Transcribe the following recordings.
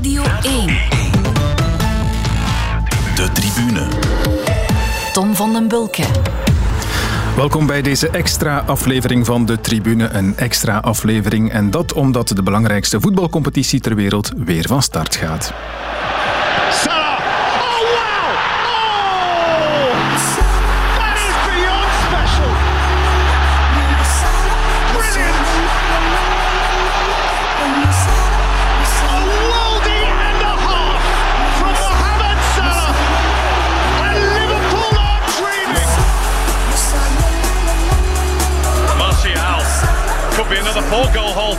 Radio 1. De tribune. Tom van den Bulke. Welkom bij deze extra aflevering van de Tribune. Een extra aflevering en dat omdat de belangrijkste voetbalcompetitie ter wereld weer van start gaat.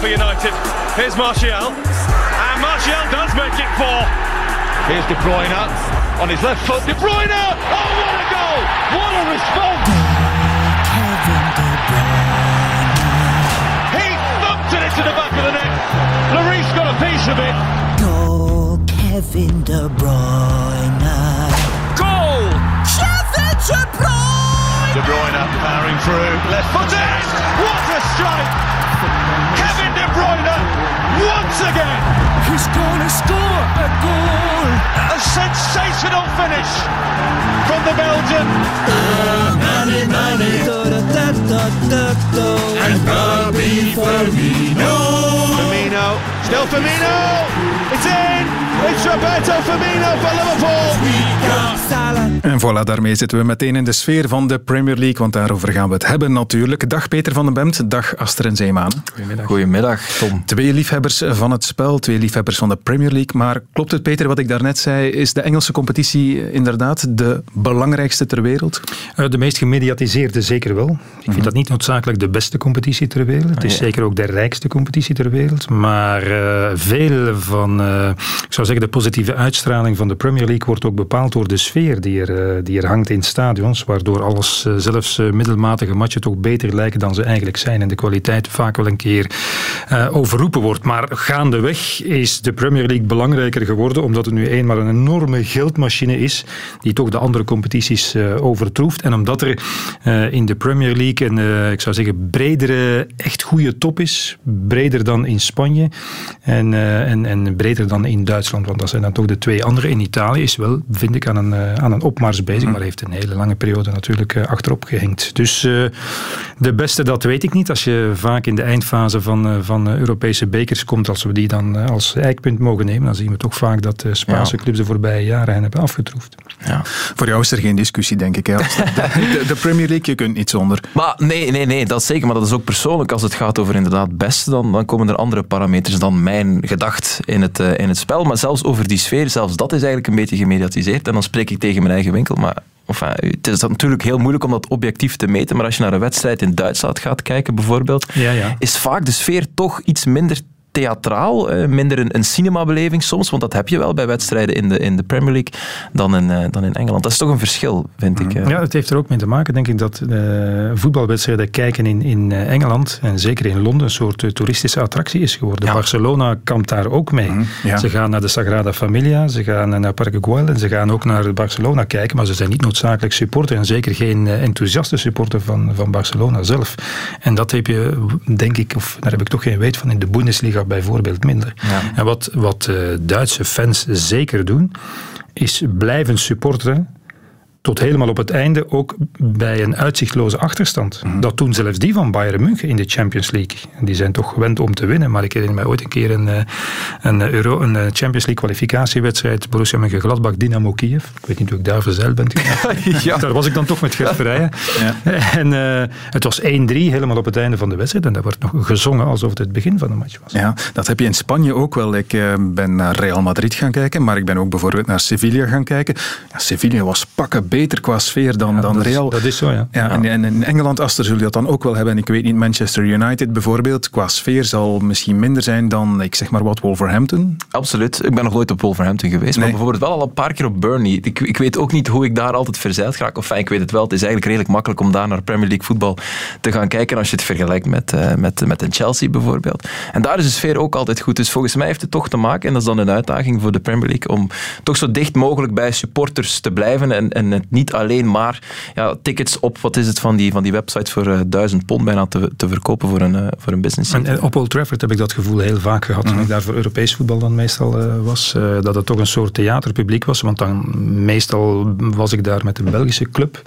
For United. Here's Martial. And Martial does make it four. Here's De Bruyne on his left foot. De Bruyne! Oh, what a goal! What a response! He thumped it into the back of the net. Lloris got a piece of it. Goal, Kevin De Bruyne. Goal! Kevin De Bruyne! De Bruyne powering through, left footed. What a strike! Kevin De Bruyne once again. He's gonna score a goal. A sensational finish from the Belgian. And Bobby Firmino. Firmino, still Firmino. It's in. It's Roberto Firmino for Liverpool. En voilà, daarmee zitten we meteen in de sfeer van de Premier League, want daarover gaan we het hebben natuurlijk. Dag Peter van den Bemt, dag Aster en Zeemaan. Goedemiddag. Goedemiddag, Tom. Twee liefhebbers van het spel, twee liefhebbers van de Premier League. Maar klopt het, Peter, wat ik daarnet zei? Is de Engelse competitie inderdaad de belangrijkste ter wereld? Eh, De meest gemediatiseerde zeker wel. Ik vind dat niet noodzakelijk de beste competitie ter wereld. Het is zeker ook de rijkste competitie ter wereld. Maar eh, veel van, eh, ik zou zeggen, de positieve uitstraling van de Premier League wordt ook bepaald door de sfeer die er, eh, die er hangt in stadions. Waardoor alles, eh, zelfs eh, middelmatige matchen, toch beter lijken dan ze eigenlijk zijn. En de kwaliteit vaak wel een keer overroepen wordt. Maar gaandeweg is de Premier League belangrijker geworden. Omdat het nu eenmaal een enorme geldmachine is. Die toch de andere competities overtroeft. En omdat er in de Premier League een, ik zou zeggen, bredere, echt goede top is. Breder dan in Spanje. En, en, en breder dan in Duitsland. Want dat zijn dan toch de twee andere. In Italië is wel, vind ik, aan een, eh, aan een opmars bezig. Maar heeft een hele lange periode natuurlijk eh, achterop gehinkt. Dus eh, de beste, dat weet ik niet. Als je vaak in de eindfase van, eh, van eh, Europese bekers komt, als we die dan eh, als eikpunt mogen nemen, dan zien we toch vaak dat de Spaanse clubs de voorbije jaren hen hebben afgetroefd. Voor jou is er geen discussie, denk ik. Hè? De, de Premier League, je kunt niet zonder. Maar nee, nee, nee, dat is zeker. Maar dat is ook persoonlijk. Als het gaat over inderdaad beste, dan, dan komen er andere parameters dan mijn gedacht in het, eh, in het spel. Maar zelfs over die sfeer, zelfs dat is eigenlijk een beetje gemediatiseerd. En dan spreek ik tegen mijn eigen winkel. Maar enfin, het is natuurlijk heel moeilijk om dat objectief te meten. Maar als je naar een wedstrijd in Duitsland gaat kijken, bijvoorbeeld, Ja, ja. is vaak de sfeer toch iets minder theatraal, eh, minder een, een cinemabeleving soms, want dat heb je wel bij wedstrijden in de, in de Premier League dan in, eh, dan in Engeland. Dat is toch een verschil, vind ik. eh. Ja, het heeft er ook mee te maken, denk ik, dat eh, voetbalwedstrijden kijken in, in eh, Engeland en zeker in Londen een soort toeristische attractie is geworden. Barcelona kampt daar ook mee. ja. Ze gaan naar de Sagrada Familia, ze gaan naar Parque Güell en ze gaan ook naar Barcelona kijken, maar ze zijn niet noodzakelijk supporter en zeker geen enthousiaste supporter van, van Barcelona zelf. En dat heb je, denk ik, of daar heb ik toch geen weet van, in de Bundesliga bijvoorbeeld minder. En wat, wat eh, Duitse fans zeker doen, is blijven supporteren tot helemaal op het einde ook bij een uitzichtloze achterstand. Dat doen zelfs die van Bayern München in de Champions League. Die zijn toch gewend om te winnen. Maar ik herinner mij ooit een keer een, eh, een, Euro, een eh, Champions League kwalificatiewedstrijd Borussia Mönchengladbach Dynamo Kiev. Ik weet niet hoe ik daar verzeild ben. Ja. Daar was ik dan toch met Gert Verrijen. En eh, het was 1-3 helemaal op het einde van de wedstrijd. En dat wordt nog gezongen alsof het het begin van de match was. Ja, dat heb je in Spanje ook wel. Ik eh, ben naar Real Madrid gaan kijken, maar ik ben ook bijvoorbeeld naar Sevilla gaan kijken. Ja, Sevilla was pakken beter qua sfeer dan, dan dat, is, Real. dat is zo, ja. Ja, En, en in Engeland, Aster, zul je dat dan ook wel hebben. En ik weet niet, Manchester United bijvoorbeeld, qua sfeer zal misschien minder zijn dan, ik zeg maar wat, Wolverhampton. Absoluut. Ik ben nog nooit op Wolverhampton geweest, maar bijvoorbeeld wel al een paar keer op Burnley. Ik, ik weet ook niet hoe ik daar altijd verzeild raak. Of ik weet het wel. Het is eigenlijk redelijk makkelijk om daar naar Premier League voetbal te gaan kijken als je het vergelijkt met, eh, met, met een Chelsea bijvoorbeeld. En daar is de sfeer ook altijd goed. Dus volgens mij heeft het toch te maken, en dat is dan een uitdaging voor de Premier League, om toch zo dicht mogelijk bij supporters te blijven en, en, niet alleen maar ja, tickets op, wat is het, van die, van die websites voor uh, duizend pond bijna te, te verkopen voor een, uh, voor een business. En, en, op Old Trafford heb ik dat gevoel heel vaak gehad, toen mhm. ik daar voor Europees voetbal dan meestal was, dat het toch een soort theaterpubliek was, want dan meestal was ik daar met een Belgische club.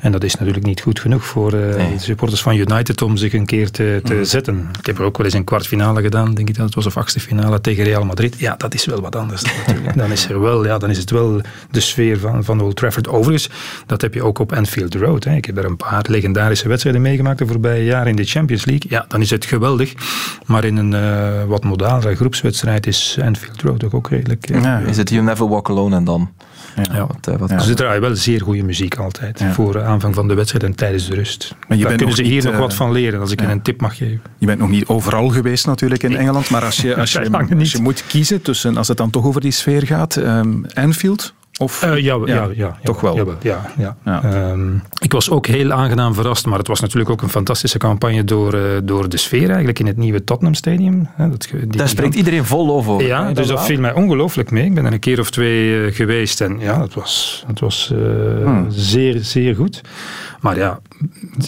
En dat is natuurlijk niet goed genoeg voor uh, de supporters van United om zich een keer te, te mhm. zetten. Ik heb er ook wel eens een kwartfinale gedaan, denk ik dat het was, of achtste finale tegen Real Madrid. Ja, dat is wel wat anders natuurlijk. Dan is, er wel, ja, dan is het wel de sfeer van, van Old Trafford. Overigens, dat heb je ook op Anfield Road. Hè. Ik heb er een paar legendarische wedstrijden meegemaakt de voorbije jaren in de Champions League. Ja, dan is het geweldig. Maar in een uh, wat modalere groepswedstrijd is Anfield Road ook, ook redelijk... Uh, ja, is het You Never Walk Alone en dan? Ja. Wat, uh, wat ja. Ze draaien wel zeer goede muziek altijd. Voor aanvang van de wedstrijd en tijdens de rust. Maar je Daar kunnen ze hier nog wat van leren, als ik een tip mag geven. Je bent nog niet overal geweest natuurlijk in Engeland. Maar als je, als je, als je moet kiezen tussen, als het dan toch over die sfeer gaat, um, Anfield of, uh, ja, ja, ja, toch wel. ja, ja. ja. Um, ik was ook heel aangenaam verrast, maar het was natuurlijk ook een fantastische campagne door, uh, door de sfeer eigenlijk in het nieuwe Tottenham Stadium. Dat, die, Daar spreekt iedereen vol over. Ja, dus dat viel mij ongelooflijk mee. Ik ben er een keer of twee uh, geweest en ja, het was, het was hmm. zeer, zeer goed. Maar ja,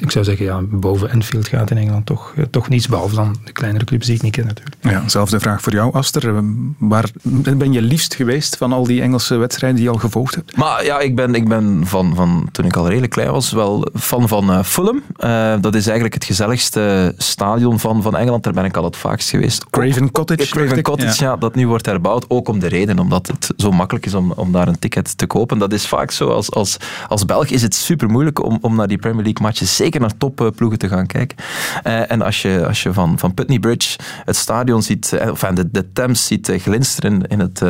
ik zou zeggen, ja, boven Enfield gaat in Engeland toch, eh, toch niets, behalve dan de kleinere clubs die ik niet ken natuurlijk. Ja, zelfde vraag voor jou, Aster. Eh, waar ben je liefst geweest van al die Engelse wedstrijden die je al gevolgd hebt? Maar ja, ik ben, ik ben van, van toen ik al redelijk klein was, wel fan van uh, Fulham. Uh, dat is eigenlijk het gezelligste stadion van, van Engeland. Daar ben ik al het vaakst geweest. Craven Cottage. Craven Cottage, ja. dat nu wordt herbouwd. Ook om de reden, omdat het zo makkelijk is om, om daar een ticket te kopen. Dat is vaak zo. Als, als, als Belg is het super moeilijk om, om naar die Premier League zeker naar topploegen te gaan kijken. Uh, en als je, als je van, van Putney Bridge het stadion ziet, of de, de Thames ziet glinsteren in het,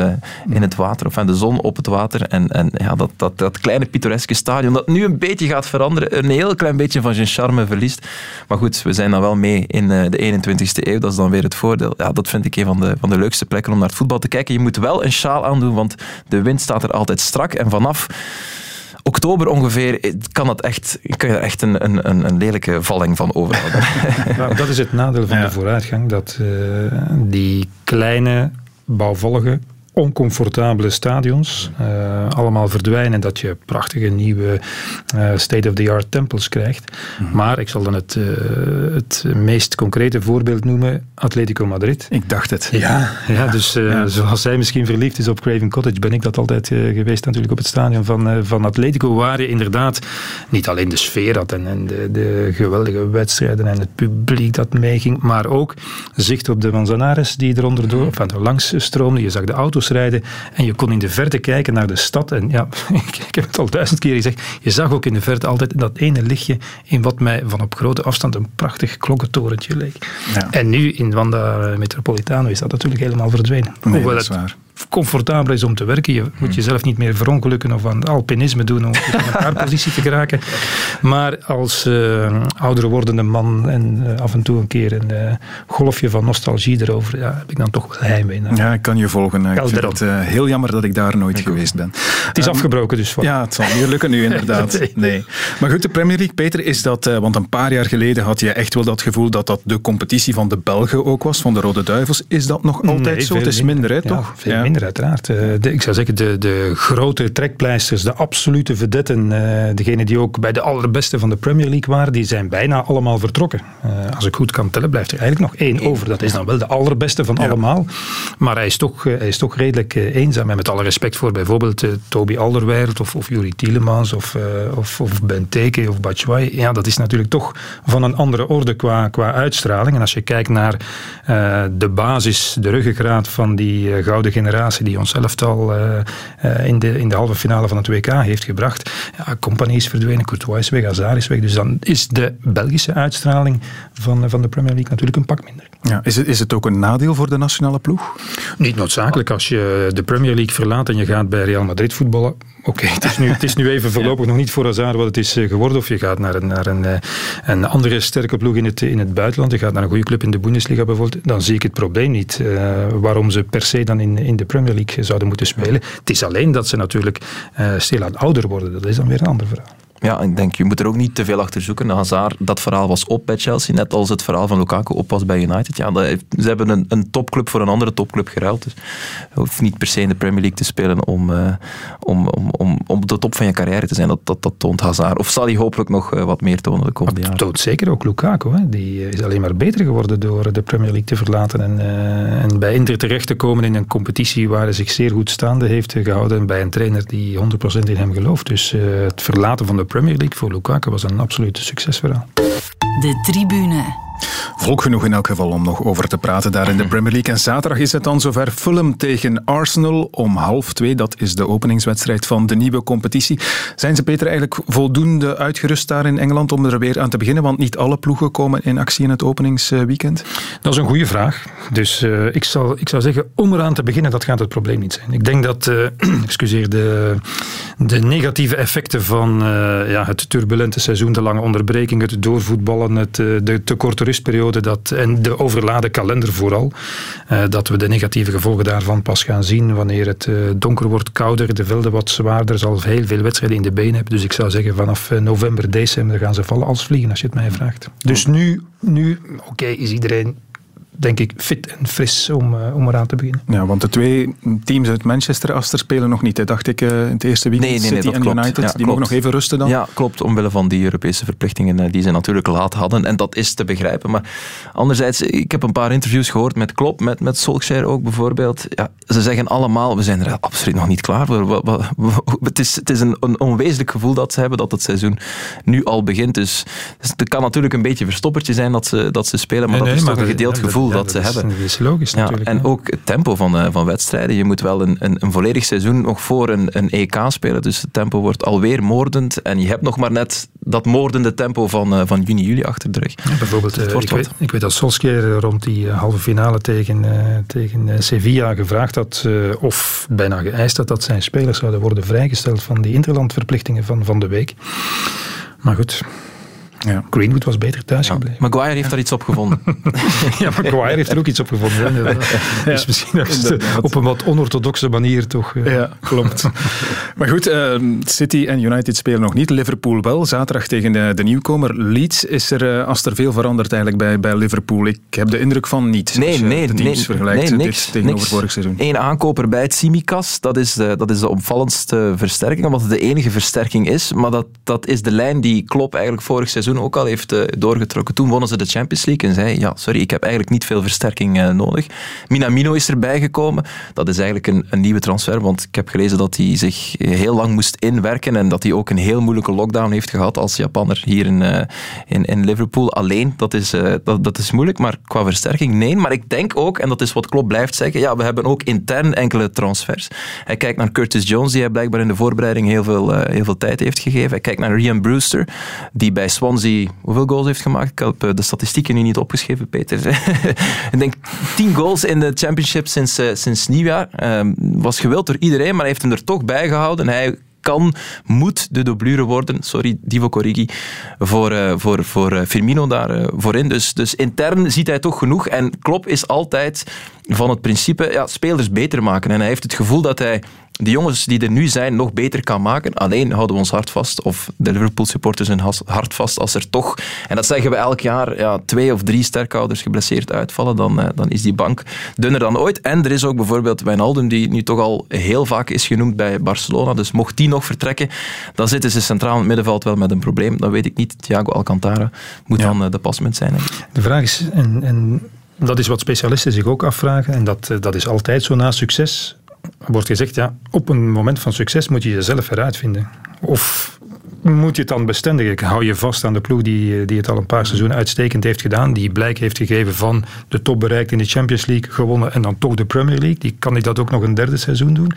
in het water, of de zon op het water, en, en ja, dat, dat, dat kleine pittoreske stadion, dat nu een beetje gaat veranderen, een heel klein beetje van zijn charme verliest. Maar goed, we zijn dan wel mee in de 21ste eeuw, dat is dan weer het voordeel. Ja, dat vind ik een van de, van de leukste plekken om naar het voetbal te kijken. Je moet wel een sjaal aandoen, want de wind staat er altijd strak. En vanaf oktober ongeveer kan, dat echt, kan je er echt een, een, een lelijke valling van overhouden. Nou, dat is het nadeel van de vooruitgang, dat uh, die kleine, bouwvallige oncomfortabele stadions uh, allemaal verdwijnen en dat je prachtige nieuwe uh, state-of-the-art tempels krijgt. Mhm. Maar ik zal dan het, uh, het meest concrete voorbeeld noemen, Atletico Madrid. Ik dacht het. Ja, ja dus ja. zoals zij misschien verliefd is op Craven Cottage, ben ik dat altijd geweest natuurlijk op het stadion van, van Atletico, waar je inderdaad niet alleen de sfeer had en, en de, de, geweldige wedstrijden en het publiek dat meeging, maar ook zicht op de Manzanares die eronder door, of mhm. langs stroomde. Je zag de auto's rijden en je kon in de verte kijken naar de stad. En ja, ik heb het al duizend keer gezegd, je zag ook in de verte altijd dat ene lichtje in wat mij van op grote afstand een prachtig klokkentorentje leek. Ja. En nu in Wanda Metropolitano is dat natuurlijk helemaal verdwenen. Nee, Hoewel dat is waar comfortabel is om te werken. Je moet hmm. jezelf niet meer verongelukken of aan alpinisme doen om in een positie te geraken. Maar als uh, ouder wordende man en uh, af en toe een keer een uh, golfje van nostalgie erover, ja, heb ik dan toch wel heimwee naar. Ja, ik kan je volgen. Ik vind het heel jammer dat ik daar nooit geweest ben. Het is um, afgebroken dus. Ja, het zal niet lukken nu inderdaad. nee. nee. Maar goed, de Premier League, Peter, is dat, want een paar jaar geleden had je echt wel dat gevoel dat dat de competitie van de Belgen ook was, van de Rode Duivels. Is dat nog altijd nee, zo? Het is minder, hè, toch? Veel minder uiteraard. De, ik zou zeggen, de, de grote trekpleisters, de absolute vedetten, uh, degenen die ook bij de allerbeste van de Premier League waren, die zijn bijna allemaal vertrokken. Uh, als ik goed kan tellen, blijft er eigenlijk nog één over. Dat is dan wel de allerbeste van ja. allemaal. Maar hij is toch, hij is toch redelijk eenzaam. En met alle respect voor bijvoorbeeld Toby Alderweireld of, of Juri Tielemans of, of, of Benteke of Batshuayi. Ja, dat is natuurlijk toch van een andere orde qua, qua uitstraling. En als je kijkt naar de basis, de ruggengraat van die gouden generatie die ons elftal uh, in, de, in de halve finale van het WK heeft gebracht. Ja, Compagnie is verdwenen, Courtois is weg, Hazard is weg. Dus dan is de Belgische uitstraling van, van de Premier League natuurlijk een pak minder. Ja, is, het, is het ook een nadeel voor de nationale ploeg? Niet noodzakelijk. Als je de Premier League verlaat en je gaat bij Real Madrid voetballen, oké, het, is nu, het is nu even voorlopig nog niet voor Hazard wat het is geworden. Of je gaat naar een, naar een, een andere sterke ploeg in het, in het buitenland, je gaat naar een goede club in de Bundesliga bijvoorbeeld, dan zie ik het probleem niet. Uh, waarom ze per se dan in, in de Premier League zouden moeten spelen. Het is alleen dat ze natuurlijk uh, stilaan ouder worden. Dat is dan weer een ander verhaal. Ja, ik denk, je moet er ook niet te veel achter zoeken. Hazard, dat verhaal was op bij Chelsea, net als het verhaal van Lukaku op was bij United. Ja, heeft, ze hebben een, een, topclub voor een andere topclub geruild. Dus je hoeft niet per se in de Premier League te spelen om, uh, om, om, om, om op de top van je carrière te zijn. Dat, dat, dat toont Hazard. Of zal hij hopelijk nog uh, wat meer tonen de komende jaren. Dat toont zeker ook Lukaku. Hè. Die is alleen maar beter geworden door de Premier League te verlaten en, uh, en bij Inter terecht te komen in een competitie waar hij zich zeer goed staande heeft gehouden en bij een trainer die 100% in hem gelooft. Dus het verlaten van de Premier League voor Lukaku was een absolute succesverhaal. De tribune. Volk genoeg in elk geval om nog over te praten daar in de Premier League. En zaterdag is het dan zover Fulham tegen Arsenal om half twee. Dat is de openingswedstrijd van de nieuwe competitie. Zijn ze, Peter, eigenlijk voldoende uitgerust daar in Engeland om er weer aan te beginnen? Want niet alle ploegen komen in actie in het openingsweekend. Dat is een goede vraag. Dus uh, ik, zal, ik zou zeggen, om eraan te beginnen, dat gaat het probleem niet zijn. Ik denk dat uh, excuseer, de, de negatieve effecten van uh, ja, het turbulente seizoen, de lange onderbreking, het doorvoetballen, het, de te korte rustperiode dat, en de overladen kalender vooral, uh, dat we de negatieve gevolgen daarvan pas gaan zien wanneer het uh, donker wordt, kouder, de velden wat zwaarder, zal heel veel wedstrijden in de benen hebben. Dus ik zou zeggen vanaf november, december gaan ze vallen als vliegen als je het mij vraagt. Dus nu, nu oké, okay, is iedereen denk ik, fit en fris om, uh, om eraan te beginnen. Ja, want de twee teams uit Manchester, Aster, spelen nog niet, hè, dacht ik, uh, in het eerste weekend. Nee, nee, nee, City en klopt. United, ja, die klopt. mogen nog even rusten dan. Ja, klopt, omwille van die Europese verplichtingen uh, die ze natuurlijk laat hadden. En dat is te begrijpen. Maar anderzijds, ik heb een paar interviews gehoord met Klopp, met, met Solskjaer ook bijvoorbeeld. Ja, ze zeggen allemaal, we zijn er absoluut nog niet klaar voor. Het is, het is een, een onwezenlijk gevoel dat ze hebben, dat het seizoen nu al begint. Dus, dus het kan natuurlijk een beetje verstoppertje zijn dat ze, dat ze spelen, maar nee, dat nee, is toch een gedeeld ja, gevoel dat, ze hebben. Dat is logisch ja, natuurlijk. En ja. ook het tempo van, uh, van wedstrijden. Je moet wel een, een, een volledig seizoen nog voor een, een EK spelen. Dus het tempo wordt alweer moordend. En je hebt nog maar net dat moordende tempo van, uh, van juni, juli achter de rug. Ja, bijvoorbeeld, Dus uh, ik, weet, ik, weet, dat Solskjaer rond die halve finale tegen, tegen Sevilla gevraagd had, of bijna geëist had, dat zijn spelers zouden worden vrijgesteld van die interlandverplichtingen van, van de week. Maar goed, ja. Greenwood was beter thuis ja. gebleven. Maguire heeft daar iets op gevonden. ja, Maguire heeft er ook iets op gevonden. Ja. Dus misschien op een wat onorthodoxe manier toch. Uh... Ja, klopt. maar goed, uh, City en United spelen nog niet. Liverpool wel. Zaterdag tegen de, de nieuwkomer Leeds is er, uh, als er veel veranderd eigenlijk bij, bij Liverpool. Ik heb de indruk van niet. Nee, nee, de teams nee, vergelijkt nee, niks, dit tegenover niks. vorig seizoen. Eén aankoper bij het Simicas, dat is, de, dat is de opvallendste versterking, omdat het de enige versterking is. Maar dat, dat is de lijn die Klopp eigenlijk vorig seizoen ook al heeft uh, doorgetrokken. Toen wonnen ze de Champions League en zei, ja, sorry, ik heb eigenlijk niet veel versterking uh, nodig. Minamino is erbij gekomen. Dat is eigenlijk een, een, nieuwe transfer, want ik heb gelezen dat hij zich heel lang moest inwerken en dat hij ook een heel moeilijke lockdown heeft gehad als Japanner hier in, in, in, Liverpool. Alleen, dat is, dat, dat is moeilijk, maar qua versterking, nee. Maar ik denk ook, en dat is wat Klopp blijft zeggen, ja, we hebben ook intern enkele transfers. Hij kijkt naar Curtis Jones, die hij blijkbaar in de voorbereiding heel veel, heel veel tijd heeft gegeven. Hij kijkt naar Rian Brewster, die bij Swansea hoeveel goals heeft gemaakt. Ik heb de statistieken nu niet opgeschreven, Peter. ik denk tien goals in de championship sinds, uh, sinds nieuwjaar. Uh, was gewild door iedereen, maar hij heeft hem er toch bij gehouden. Hij kan, moet de doublure worden, sorry, Divo Corrigi, voor, uh, voor, voor Firmino daar voorin. Dus, dus intern ziet hij toch genoeg. En Klopp is altijd van het principe ja, spelers beter maken. En hij heeft het gevoel dat hij de jongens die er nu zijn nog beter kan maken. Alleen houden we ons hart vast, of de Liverpool supporters hun hart vast, als er toch, en dat zeggen we elk jaar, ja, twee of drie sterkhouders geblesseerd uitvallen, dan, uh, dan is die bank dunner dan ooit. En er is ook bijvoorbeeld Wijnaldum, die nu toch al heel vaak is genoemd bij Barcelona. Dus mocht die nog vertrekken, dan zitten ze centraal in het middenveld wel met een probleem. Dat weet ik niet. Thiago Alcantara moet ja. dan uh, de pasmunt zijn. De vraag is, en, en dat is wat specialisten zich ook afvragen, en dat, dat is altijd zo na succes wordt gezegd, ja, op een moment van succes moet je jezelf eruit vinden. Of moet je het dan bestendigen? Hou je vast aan de ploeg die, die het al een paar seizoenen uitstekend heeft gedaan, die blijk heeft gegeven van de top bereikt in de Champions League, gewonnen en dan toch de Premier League. Die kan ik dat ook nog een derde seizoen doen.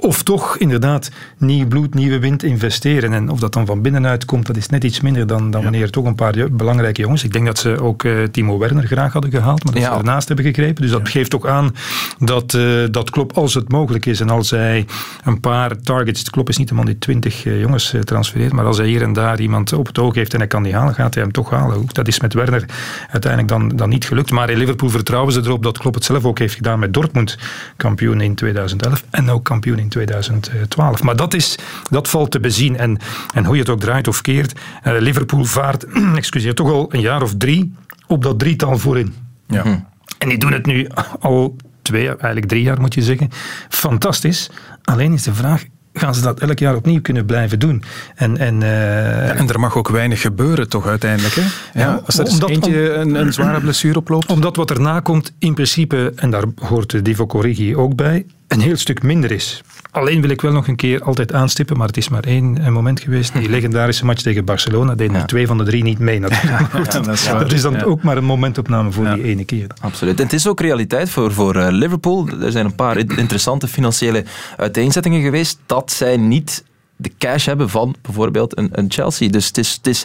Of toch inderdaad nieuw bloed, nieuwe wind investeren. En of dat dan van binnenuit komt, dat is net iets minder dan, dan ja. wanneer toch een paar belangrijke jongens. Ik denk dat ze ook uh, Timo Werner graag hadden gehaald, maar dat ja. ze ernaast hebben gegrepen. Dus dat ja. geeft ook aan dat, uh, dat Klopp, als het mogelijk is en als hij een paar targets, Klopp is niet de man die twintig uh, jongens transfereert, maar als hij hier en daar iemand op het oog heeft en hij kan die halen, gaat hij hem toch halen. Dat is met Werner uiteindelijk dan, dan niet gelukt. Maar in Liverpool vertrouwen ze erop dat Klopp het zelf ook heeft gedaan met Dortmund, kampioen in 2011 en ook kampioen in 2012. Maar dat, is, dat valt te bezien. En, en hoe je het ook draait of keert, uh, Liverpool vaart excuseer, toch al een jaar of drie op dat drietal voorin. Ja. Hm. En die doen het nu al twee, eigenlijk drie jaar moet je zeggen. Fantastisch. Alleen is de vraag, gaan ze dat elk jaar opnieuw kunnen blijven doen. En, en, uh, en er mag ook weinig gebeuren toch uiteindelijk. Hè? Ja, als er omdat, eentje een, een, zware blessure oploopt. Omdat wat erna komt in principe, en daar hoort Divo Corrigi ook bij, een heel stuk minder is. Alleen wil ik wel nog een keer altijd aanstippen, maar het is maar één moment geweest. Die legendarische match tegen Barcelona deden ja. twee van de drie niet mee natuurlijk. Ja, dat, is dat, is dan ook maar een momentopname voor die ene keer. Absoluut. En het is ook realiteit voor, voor uh, Liverpool. Er zijn een paar interessante financiële uiteenzettingen geweest dat zij niet de cash hebben van bijvoorbeeld een, een Chelsea. Dus het is, het is,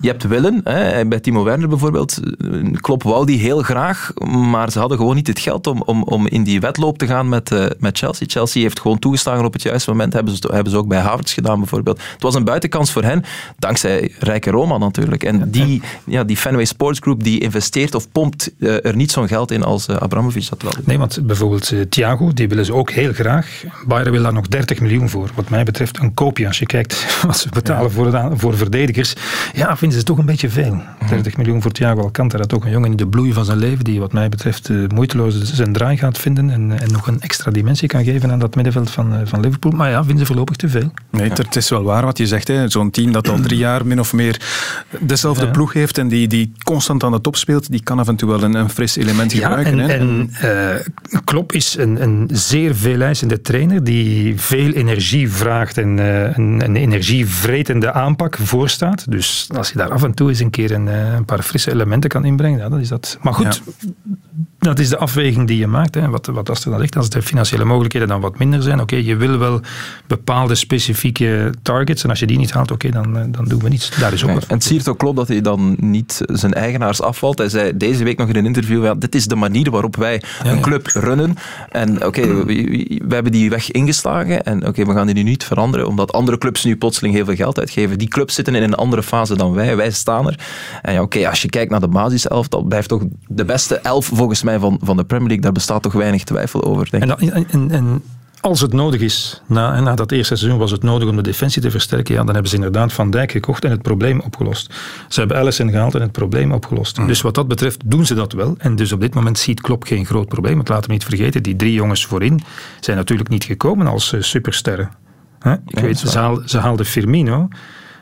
je hebt willen. Hè, bij Timo Werner bijvoorbeeld. Klopp wou die heel graag, maar ze hadden gewoon niet het geld om, om, om in die wedloop te gaan met, uh, met Chelsea. Chelsea heeft gewoon toegeslagen op het juiste moment. Hebben ze, hebben ze ook bij Havertz gedaan bijvoorbeeld. Het was een buitenkans voor hen, dankzij Rijke Roma natuurlijk. En die, ja, die Fenway Sports Group die investeert of pompt uh, er niet zo'n geld in als uh, Abramovic dat wel. Nee, want bijvoorbeeld Thiago, die willen ze ook heel graag. Bayern wil daar nog 30 miljoen voor. Wat mij betreft een koopje als je kijkt wat ze betalen ja. voor, voor verdedigers. Ja, ze toch een beetje veel. 30 miljoen voor Thiago Alcantara, toch een jongen in de bloei van zijn leven, die wat mij betreft uh, moeiteloos zijn draai gaat vinden en, en nog een extra dimensie kan geven aan dat middenveld van, uh, van Liverpool. Maar ja, vinden ze voorlopig te veel. Nee, ja. het is wel waar wat je zegt. Zo'n team dat al drie jaar min of meer dezelfde ja. ploeg heeft en die, die constant aan de top speelt, die kan af en toe wel een, een fris element gebruiken. Ja, en, en uh, Klopp is een, een zeer veeleisende trainer die veel energie vraagt en een, een energievretende aanpak voorstaat. Dus als je daar af en toe eens een keer een, eh, een paar frisse elementen kan inbrengen, ja, is dat. Maar goed, dat is de afweging die je maakt. Hè. Wat, wat als er dan ligt, als de financiële mogelijkheden dan wat minder zijn, oké, je wil wel bepaalde specifieke targets en als je die niet haalt, oké, dan, eh, dan doen we niets. Daar is ook nee, En het siert ook klopt dat hij dan niet zijn eigenaars afvalt. Hij zei deze week nog in een interview, ja, dit is de manier waarop wij ja, een club runnen. En oké, we, we, hebben die weg ingeslagen en oké, we gaan die nu niet veranderen, omdat andere clubs nu plotseling heel veel geld uitgeven. Die clubs zitten in een andere fase dan wij. Wij staan er. En ja, oké, als je kijkt naar de basiself, dat blijft toch de beste elf volgens mij van, van de Premier League. Daar bestaat toch weinig twijfel over. Denk en, en, en, en als het nodig is, na, na dat eerste seizoen was het nodig om de defensie te versterken, ja, dan hebben ze inderdaad Van Dijk gekocht en het probleem opgelost. Ze hebben Allison gehaald en het probleem opgelost. Mm. Dus wat dat betreft doen ze dat wel. En dus op dit moment ziet Klopp geen groot probleem. Want laten we niet vergeten, die drie jongens voorin zijn natuurlijk niet gekomen als uh, supersterren. Huh? Ik ja, weet, ze, haal, ze haalden Firmino.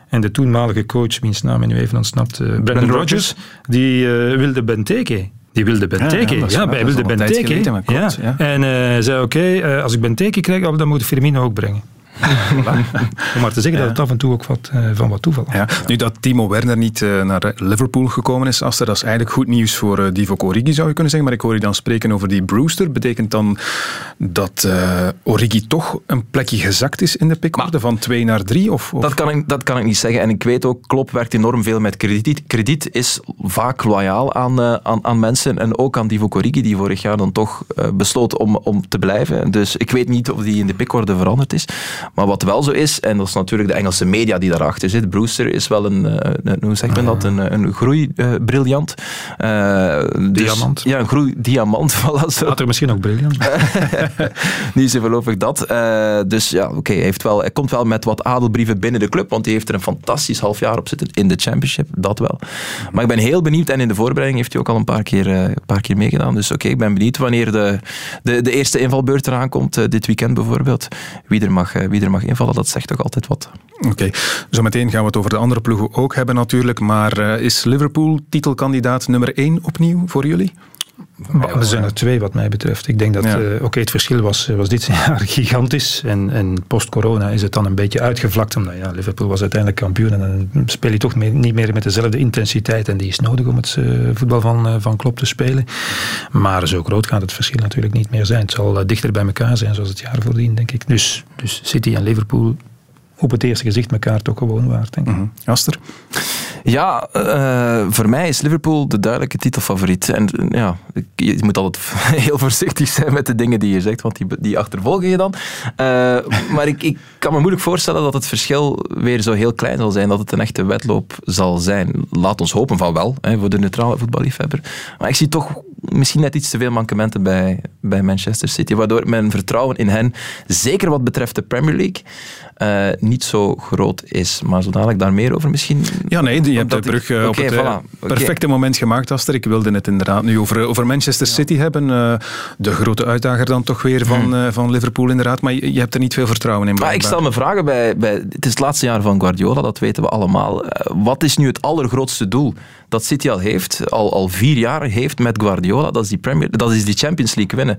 En de toenmalige coach, wiens naam nu even ontsnapt, uh, Brendan Rodgers, die uh, wilde Benteke. Die wilde Benteke. Ja, ja, ja bij wilde Benteke. Ja. ja. En uh, zei, oké, okay, uh, als ik Benteke krijg, dan moet ik Firmino ook brengen. Om maar te zeggen dat het af en toe ook wat, uh, van wat toeval ja. Nu dat Timo Werner niet uh, naar Liverpool gekomen is, Aster, dat is eigenlijk goed nieuws voor uh, Divo Origi, zou je kunnen zeggen. Maar ik hoor je dan spreken over die Brewster. Betekent dan dat Origi toch een plekje gezakt is in de pickorde van 2 naar 3? Of, of, Dat, kan ik, dat kan ik niet zeggen. En ik weet ook, Klopp werkt enorm veel met krediet. Krediet is vaak loyaal aan, aan, aan mensen. En ook aan Divo Origi, die vorig jaar dan toch besloot om, om te blijven. Dus ik weet niet of die in de pickorde veranderd is. Maar wat wel zo is, en dat is natuurlijk de Engelse media die daarachter zit, Brewster is wel een, een hoe zegt men dat, een, een groeibriljant. Uh, dus, diamant. Ja, een groeidiamant. Voilà, zo. Later misschien ook briljant. Niet zo voorlopig dat. Uh, dus ja, oké, okay, hij, hij komt wel met wat adelbrieven binnen de club, want hij heeft er een fantastisch half jaar op zitten in de championship, dat wel. Maar ik ben heel benieuwd, en in de voorbereiding heeft hij ook al een paar keer, uh, een paar keer meegedaan. Dus oké, okay, ik ben benieuwd wanneer de, de, de eerste invalbeurt eraan komt, dit weekend bijvoorbeeld. Wie er mag, wie er mag invallen, dat zegt toch altijd wat. Oké, okay. zometeen gaan we het over de andere ploegen ook hebben natuurlijk. Maar uh, is Liverpool titelkandidaat nummer 1 opnieuw voor jullie? Er zijn er twee wat mij betreft. Ik denk dat ja. uh, oké, okay, het verschil was, was dit jaar gigantisch. En, en post-corona is het dan een beetje uitgevlakt. Omdat ja, Liverpool was uiteindelijk kampioen. En dan speel je toch mee, niet meer met dezelfde intensiteit. En die is nodig om het uh, voetbal van, uh, van Klopp te spelen. Maar zo groot gaat het verschil natuurlijk niet meer zijn. Het zal dichter bij elkaar zijn zoals het jaar voordien, denk ik. Dus, dus City en Liverpool op het eerste gezicht elkaar toch gewoon waard, denk ik. Mm -hmm. Aster? Ja, uh, voor mij is Liverpool de duidelijke titelfavoriet. En ja, je moet altijd heel voorzichtig zijn met de dingen die je zegt, want die, die achtervolgen je dan. Uh, maar ik, ik kan me moeilijk voorstellen dat het verschil weer zo heel klein zal zijn, dat het een echte wedloop zal zijn. Laat ons hopen van wel, hè, voor de neutrale voetballiefhebber. Maar ik zie toch misschien net iets te veel mankementen bij, bij Manchester City, waardoor mijn vertrouwen in hen, zeker wat betreft de Premier League, uh, niet zo groot is. Maar zo dadelijk daar meer over misschien. Ja, nee, je hebt de brug uh, op het voilà, perfecte okay. moment gemaakt, Aster. Ik wilde het inderdaad nu over, over Manchester City hebben. Uh, de grote uitdager dan toch weer van, hmm. van Liverpool inderdaad. Maar je, je, hebt er niet veel vertrouwen in. Maar ik stel me vragen bij, bij... Het is het laatste jaar van Guardiola, dat weten we allemaal. wat is nu het allergrootste doel dat City al heeft, al, al vier jaar heeft met Guardiola? Dat is, die Premier, dat is die Champions League winnen.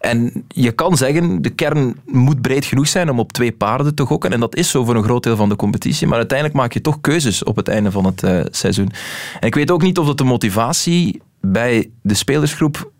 En je kan zeggen, de kern moet breed genoeg zijn om op twee paarden te gokken. En dat is zo voor een groot deel van de competitie. Maar uiteindelijk maak je toch keuzes op het einde van het uh, seizoen. En ik weet ook niet of dat de motivatie bij de spelersgroep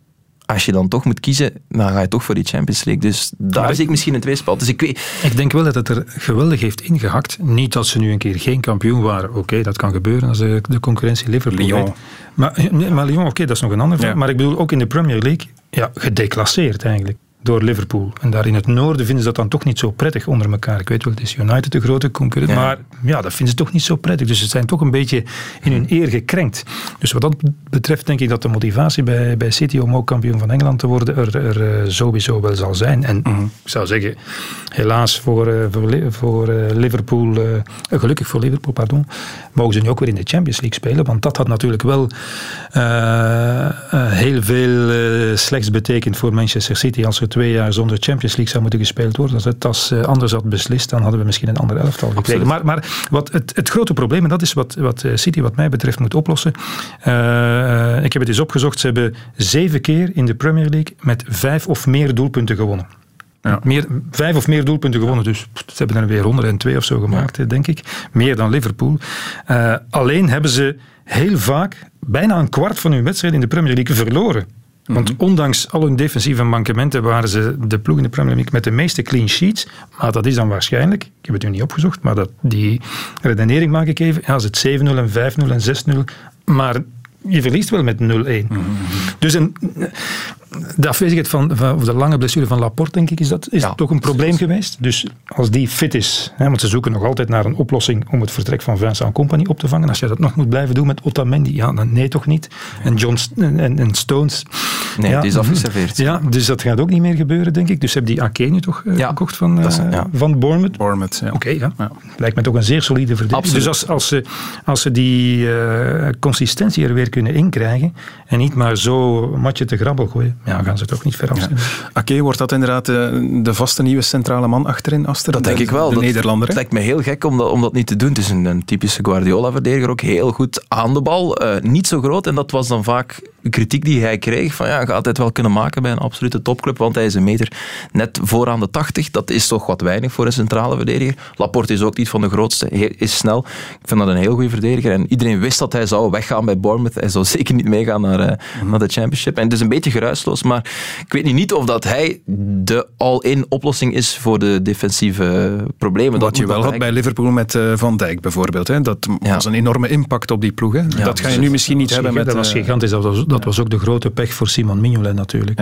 als je dan toch moet kiezen, dan ga je toch voor die Champions League. Dus daar zie ik misschien een tweespalt. Dus ik, weet... ik denk wel dat het er geweldig heeft ingehakt. Niet dat ze nu een keer geen kampioen waren. Oké, dat kan gebeuren als de, de concurrentie Liverpool Lyon. Maar, maar Lyon, oké, dat is nog een ander ja. Maar ik bedoel, ook in de Premier League, ja, gedeclasseerd eigenlijk door Liverpool. En daar in het noorden vinden ze dat dan toch niet zo prettig onder elkaar. Ik weet wel, het is United de grote concurrent, ja. maar ja, dat vinden ze toch niet zo prettig. Dus ze zijn toch een beetje in hun eer gekrenkt. Dus wat dat betreft denk ik dat de motivatie bij, bij City om ook kampioen van Engeland te worden er, er uh, sowieso wel zal zijn. En -hmm. ik zou zeggen, helaas voor, uh, voor, voor uh, Liverpool, gelukkig voor Liverpool, pardon, mogen ze nu ook weer in de Champions League spelen. Want dat had natuurlijk wel heel veel slechts betekend voor Manchester City als er twee jaar zonder Champions League zou moeten gespeeld worden. Als het als anders had beslist, dan hadden we misschien een ander elftal gekregen. Maar, maar wat het, het grote probleem, en dat is wat, wat City wat mij betreft moet oplossen. Uh, ik heb het eens opgezocht, ze hebben zeven keer in de Premier League met vijf of meer doelpunten gewonnen. Ja. Meer, vijf of meer doelpunten gewonnen, dus ze hebben er weer 102 of zo gemaakt, ja. denk ik. Meer dan Liverpool. Uh, alleen hebben ze heel vaak bijna een kwart van hun wedstrijden in de Premier League verloren. Want mm -hmm. ondanks al hun defensieve mankementen waren ze de ploeg in de Premier League met de meeste clean sheets. Maar dat is dan waarschijnlijk, ik heb het nu niet opgezocht, maar dat, die redenering maak ik even. Ja, als het 7-0 en 5-0 en 6-0, maar je verliest wel met 0-1. Mm -hmm. Dus een, de afwezigheid van, van, of de lange blessure van Laporte, denk ik, is dat is ja, toch een probleem geweest. Dus als die fit is, hè, want ze zoeken nog altijd naar een oplossing om het vertrek van Vincent Company op te vangen. Als je dat nog moet blijven doen met Otamendi, ja, dan nee toch niet. En John en, en Stones. Nee, ja, die is afgeserveerd. Ja, dus dat gaat ook niet meer gebeuren, denk ik. Dus heb die Ake nu toch uh, ja, gekocht van, uh, is, van Bournemouth? Bournemouth, ja. Oké, okay, ja. Lijkt me toch een zeer solide verdediging. Dus als, als, ze, als ze die uh, consistentie er weer kunnen inkrijgen en niet maar zo matje te grabbel gooien, ja, gaan ze toch niet ver ja. Oké, wordt dat inderdaad de, de, vaste nieuwe centrale man achterin, Aster? Dat denk ik wel. De dat, Nederlander. Het lijkt me heel gek om dat, om dat niet te doen. Het is een, een typische Guardiola-verdediger, ook heel goed aan de bal. Uh, niet zo groot, en dat was dan vaak kritiek die hij kreeg. Van ja, gaat het wel kunnen maken bij een absolute topclub, want hij is een meter net vooraan de 80. Dat is toch wat weinig voor een centrale verdediger. Laporte is ook niet van de grootste, hij is snel. Ik vind dat een heel goede verdediger. En iedereen wist dat hij zou weggaan bij Bournemouth. Hij zou zeker niet meegaan naar, uh, mm-hmm. naar de Championship. En het is een beetje geruisloos, maar ik weet niet of dat hij de all-in oplossing is voor de defensieve problemen. Wat je wel had bij Liverpool met uh, Van Dijk bijvoorbeeld. Hè. Dat ja. was een enorme impact op die ploeg. Hè. Ja, dat ga je nu misschien niet hebben met... Dat was gigantisch. Dat was, dat was ook de grote pech voor Simon Mignolet natuurlijk.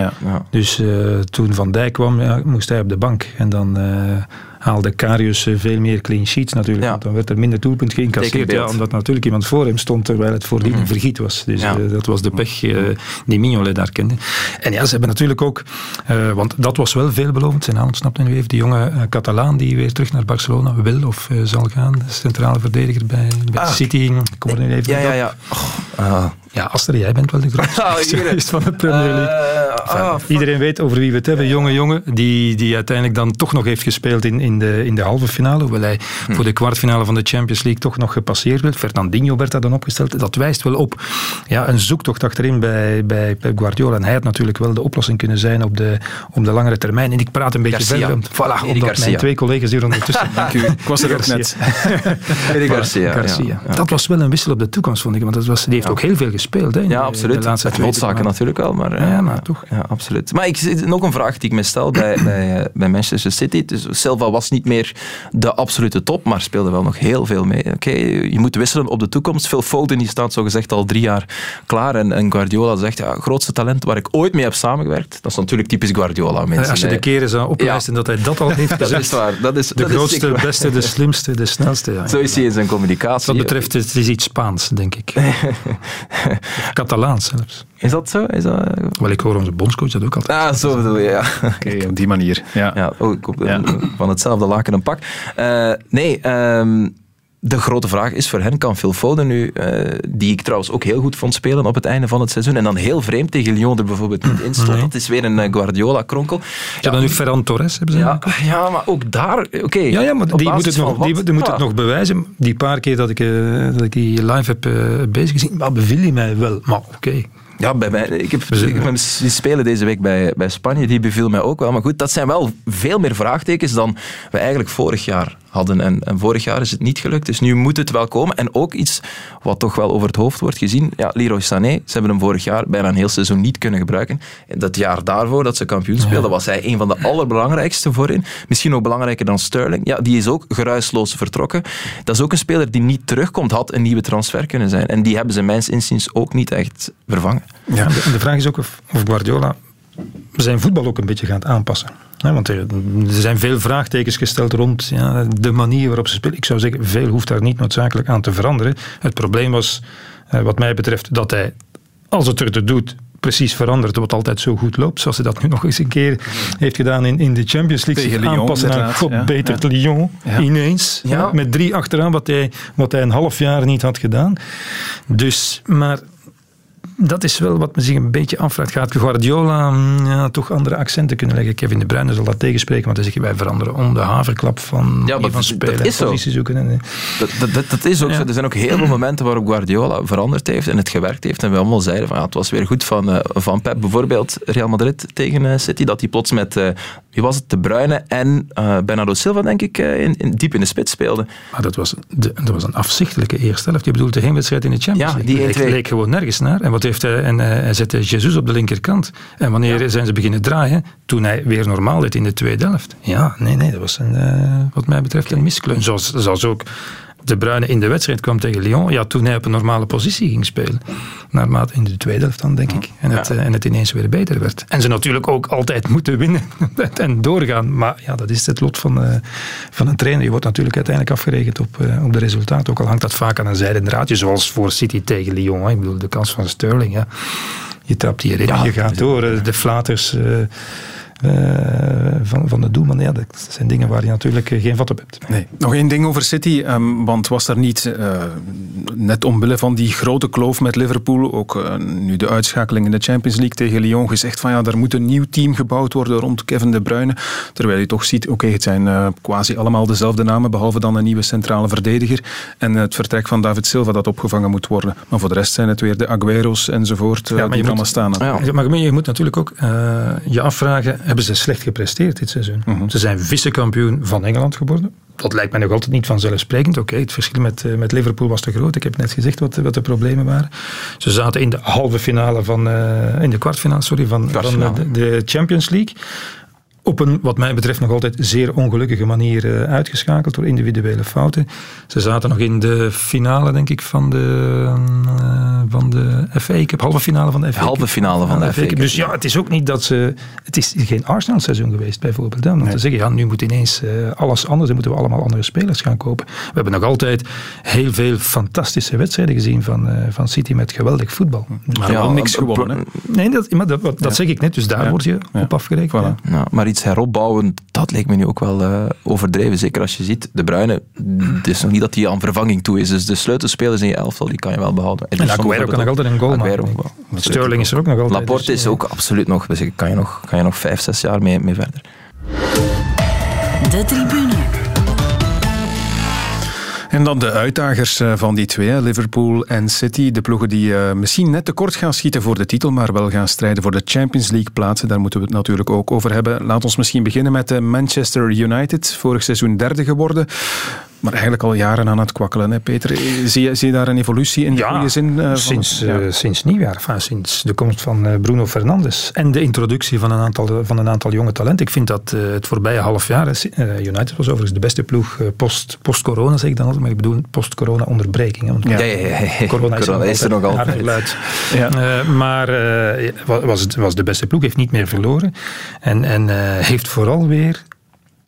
Dus uh, toen Van Dijk kwam, moest hij op de bank. En dan... Uh, haalde Karius veel meer clean sheets natuurlijk. Ja. Dan werd er minder doelpunt geïncasseerd. Ja, omdat natuurlijk iemand voor hem stond terwijl het voordien een vergiet was. Dus ja. uh, dat was de pech uh, die Mignolet daar kende. En ja, ze hebben natuurlijk ook, uh, want dat was wel veelbelovend. Zijn naam ontsnapte nu even. Die jonge Catalaan die weer terug naar Barcelona wil of zal gaan. Centrale verdediger bij, bij ah. City. Kom er nu even ja, ja, ja. Oh, ja, Aster, jij bent wel de grootste oh, van de Premier League. Uh, enfin, oh, iedereen weet over wie we het hebben. Jonge jongen, die, die uiteindelijk dan toch nog heeft gespeeld in, in, de, in de halve finale. Hoewel hij hm. voor de kwartfinale van de Champions League toch nog gepasseerd werd. Fernandinho werd daar dan opgesteld. Dat wijst wel op ja, een zoektocht achterin bij, bij Pep Guardiola. En hij had natuurlijk wel de oplossing kunnen zijn op de, op de langere termijn. En ik praat een beetje Garcia. verder. Voilà, omdat Garcia. mijn twee collega's hier ondertussen... Dank u. Ik was er ook net. Garcia. Garcia. Ja, dat was wel een wissel op de toekomst, vond ik. Want dat was, die heeft ook heel veel gespeeld. Hè, ja, absoluut. Laatste Rotzaken natuurlijk wel, maar... Ja, maar toch. Ja, absoluut. Maar ik, nog een vraag die ik me stel bij, bij, bij Manchester City. Dus Silva was niet meer de absolute top, maar speelde wel nog heel veel mee. Oké, okay, je moet wisselen op de toekomst. Phil Foden die staat zogezegd al drie jaar klaar. En, en Guardiola zegt, ja, grootste talent waar ik ooit mee heb samengewerkt. Dat is natuurlijk typisch Guardiola. Mensen. Als je de keren zou oplijsten ja. dat hij dat al heeft gezegd. dat is waar. Dat is, de dat grootste, beste, de slimste, de snelste. Ja. Zo is hij in zijn communicatie. Wat betreft, het is iets Spaans, denk ik. Catalaans zelfs. Is dat zo? Is dat... Wel, ik hoor onze bondscoach dat ook altijd. Ah, zo bedoel je, ja. Oké, op die manier. Ja. Ja, oh, ik hoop, van hetzelfde laken een pak. Uh, nee, um, de grote vraag is voor hen, kan Phil Foden nu, uh, die ik trouwens ook heel goed vond spelen op het einde van het seizoen, en dan heel vreemd tegen Lyon er bijvoorbeeld niet in stond. Nee. Dat is weer een uh, Guardiola-kronkel. Ja, dan nu Ferran Torres hebben ze ja, ja, maar ook daar, oké. Okay, ja, ja, maar die moet, het nog, die, die moet het nog bewijzen. Die paar keer dat ik, uh, dat ik die live heb bezig gezien, maar beviel hij mij wel. Maar oké, okay. Ja, bij mij, ik, heb, ik heb zien spelen deze week bij, bij Spanje. Die beviel mij ook wel. Maar goed, dat zijn wel veel meer vraagtekens dan we eigenlijk vorig jaar hadden. En, en, vorig jaar is het niet gelukt. Dus nu moet het wel komen. En ook iets wat toch wel over het hoofd wordt gezien. Ja, Leroy Sané, ze hebben hem vorig jaar bijna een heel seizoen niet kunnen gebruiken. En dat jaar daarvoor dat ze kampioen speelden, was hij een van de allerbelangrijkste voorin. Misschien ook belangrijker dan Sterling. Ja, die is ook geruisloos vertrokken. Dat is ook een speler die niet terugkomt. Had een nieuwe transfer kunnen zijn. En die hebben ze mijns inziens ook niet echt vervangen. Ja, de, de vraag is ook of, of Guardiola zijn voetbal ook een beetje gaat aanpassen. want er, zijn veel vraagtekens gesteld rond ja, de manier waarop ze spelen. Ik zou zeggen, veel hoeft daar niet noodzakelijk aan te veranderen. Het probleem was, eh, wat mij betreft, dat hij, als het er te doet, precies verandert wat altijd zo goed loopt. Zoals hij dat nu nog eens een keer heeft gedaan in, in de Champions League. Tegen Lyon, aanpassen naar God ja. Lyon. Ja. Ineens. Met drie achteraan, wat hij, wat hij een half jaar niet had gedaan. Dus, maar dat is wel wat men zich een beetje afvraagt. Gaat Guardiola mm, ja, toch andere accenten kunnen leggen? Kevin De Bruyne zal dat tegenspreken, want hij zegt wij veranderen om de haverklap van, ja, van spelen. Dat is zo. Zoeken en, dat, dat, dat, is ook zo. Er zijn ook heel veel momenten waarop Guardiola veranderd heeft en het gewerkt heeft. En we allemaal zeiden van ja, het was weer goed van, uh, van Pep. Bijvoorbeeld Real Madrid tegen uh, City, dat hij plots met, uh, wie was het, De Bruyne en Bernardo Silva, denk ik, in, in, diep in de spits speelde. Maar dat was, de, dat was een afzichtelijke eerste helft. Je bedoelt de heenwedstrijd in de Champions ja, League. Die leek, leek gewoon nergens naar. En wat heeft hij, en hij zette Jesus op de linkerkant. En wanneer ja. zijn ze beginnen draaien? Toen hij weer normaal deed in de tweede helft. Ja, nee, nee, dat was een, uh, wat mij betreft een miskleun. Zoals, zoals ook de Bruyne in de wedstrijd kwam tegen Lyon, ja, toen hij op een normale positie ging spelen. Naarmate in de tweede helft dan, denk ik. En het, ja. en het ineens weer beter werd. En ze natuurlijk ook altijd moeten winnen en doorgaan. Maar ja, dat is het lot van, uh, van een trainer. Je wordt natuurlijk uiteindelijk afgerekend op, uh, op de resultaten. Ook al hangt dat vaak aan een zijdend draadje, zoals voor City tegen Lyon. Hè. Ik bedoel, de kans van Sterling, ja. Je trapt die erin, ja, je gaat door. De flaters... Uh, van, van de doelman. Ja, dat zijn dingen waar je natuurlijk geen vat op hebt. Nee. Nog één ding over City, um, want was er niet, uh, net omwille van die grote kloof met Liverpool, ook uh, nu de uitschakeling in de Champions League tegen Lyon, gezegd van ja, er moet een nieuw team gebouwd worden rond Kevin De Bruyne. Terwijl je toch ziet, oké, okay, het zijn quasi allemaal dezelfde namen, behalve dan een nieuwe centrale verdediger en het vertrek van David Silva dat opgevangen moet worden. Maar voor de rest zijn het weer de Aguero's enzovoort ja, die allemaal staan. Ja. Maar je moet natuurlijk ook je afvragen, hebben ze slecht gepresteerd dit seizoen. -huh. Ze zijn vice-kampioen van Engeland geworden. Dat lijkt mij nog altijd niet vanzelfsprekend. Oké, okay, het verschil met, uh, met Liverpool was te groot. Ik heb net gezegd wat, wat de problemen waren. Ze zaten in de halve finale van, uh, in de kwartfinale, sorry, van, van de, de Champions League op een, wat mij betreft, nog altijd zeer ongelukkige manier uh, uitgeschakeld door individuele fouten. Ze zaten nog in de finale, denk ik, van de, uh, van de FA Cup, halve finale van de FA Cup. Halve finale van de, de FA Cup. Dus ja, het is ook niet dat ze... Het is geen Arsenal-seizoen geweest, bijvoorbeeld. Om nee. te zeggen, ja, nu moet ineens uh, alles anders, dan moeten we allemaal andere spelers gaan kopen. We hebben nog altijd heel veel fantastische wedstrijden gezien van, van City met geweldig voetbal. Maar ja, wel niks gewonnen. Nee, dat, maar dat, dat ja. zeg ik net, dus daar ja. word je op afgerekend. Voilà. Ja. maar iets heropbouwen, dat leek me nu ook wel uh, overdreven. Zeker als je ziet, De Bruyne, het is nog niet dat hij aan vervanging toe is. Dus de sleutelspelers in je elftal, die kan je wel behouden. En, en Aguero kan nog altijd een goal Aguero, maken. Sterling is er ook nog altijd. Laporte dus, is ook absoluut nog, dus kan je nog, kan je nog vijf, zes jaar mee, mee verder. De tribune. En dan de uitdagers van die twee, Liverpool en City. De ploegen die uh, misschien net tekort gaan schieten voor de titel, maar wel gaan strijden voor de Champions League plaatsen. Daar moeten we het natuurlijk ook over hebben. Laat ons misschien beginnen met Manchester United. Vorig seizoen derde geworden. Maar eigenlijk al jaren aan het kwakkelen, hè, Peter. Zie je, zie je daar een evolutie in de ja, goede zin? Uh, sinds, van, ja. uh, sinds nieuwjaar, enfin, sinds de komst van uh, Bruno Fernandes en de introductie van een aantal, van een aantal jonge talenten. Ik vind dat het voorbije half jaar, United was overigens de beste ploeg post, post-corona, zeg ik dan altijd, maar ik bedoel post-corona onderbreking. Want ja, ja, ja, Corona is, corona is er nog altijd. Ja. maar was, was de beste ploeg, heeft niet meer verloren en, en heeft vooral weer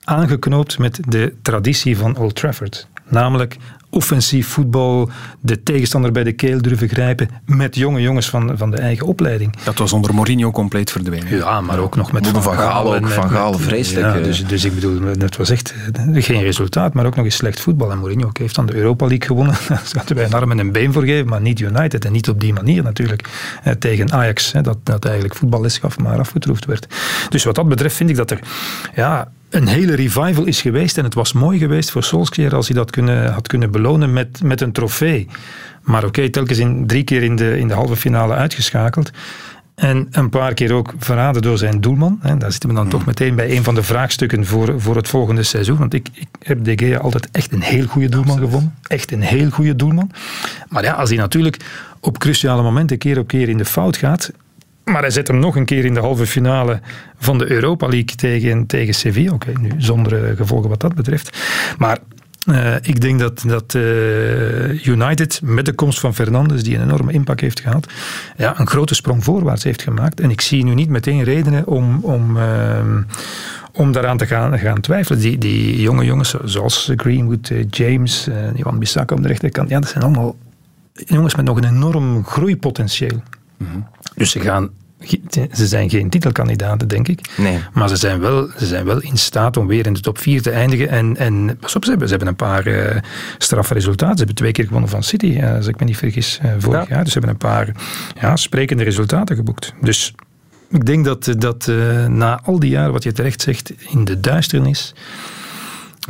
aangeknoopt met de traditie van Old Trafford. Namelijk offensief voetbal, de tegenstander bij de keel durven grijpen met jonge jongens van, van de eigen opleiding. Dat was onder Mourinho compleet verdwenen. Ja, maar ook nog met Van, van Gaal. Ook, van Gaal, vreselijk. Ja, dus, dus ik bedoel, het was echt geen resultaat, maar ook nog eens slecht voetbal. En Mourinho heeft dan de Europa League gewonnen. Daar zaten wij een arm en een been voor geven, maar niet United. En niet op die manier natuurlijk. Tegen Ajax, dat, dat eigenlijk voetballes gaf, maar afgetroefd werd. Dus wat dat betreft vind ik dat er ja, een hele revival is geweest. En het was mooi geweest voor Solskjaer als hij dat kunnen, had kunnen belonen met, met een trofee. Maar oké, telkens in, drie keer in de, in de halve finale uitgeschakeld. En een paar keer ook verraden door zijn doelman. Hè. Daar zitten we dan toch meteen bij een van de vraagstukken voor, voor het volgende seizoen. Want ik, ik heb De Gea altijd echt een heel goede doelman gevonden. Echt een heel goede doelman. Maar ja, als hij natuurlijk op cruciale momenten keer op keer in de fout gaat, maar hij zet hem nog een keer in de halve finale van de Europa League tegen, tegen Sevilla. Oké, nu zonder gevolgen wat dat betreft. Maar uh, ik denk dat, dat uh, United met de komst van Fernandes, die een enorme impact heeft gehad, ja, een grote sprong voorwaarts heeft gemaakt. En ik zie nu niet meteen redenen om, om, uh, om daaraan te gaan, gaan twijfelen. Die, die jonge jongens, zoals Greenwood, James, Johan Bissaka om de rechterkant, ja, dat zijn allemaal jongens met nog een enorm groeipotentieel. Mm -hmm. Dus ze gaan ze zijn geen titelkandidaten, denk ik. Nee. Maar ze zijn, wel, ze zijn wel in staat om weer in de top 4 te eindigen. En, en pas op, ze hebben, ze hebben een paar uh, straffe resultaten. Ze hebben twee keer gewonnen van City, uh, als ik me niet vergis, uh, vorig ja. jaar. Dus ze hebben een paar ja, sprekende resultaten geboekt. Dus ik denk dat, dat na al die jaren, wat je terecht zegt, in de duisternis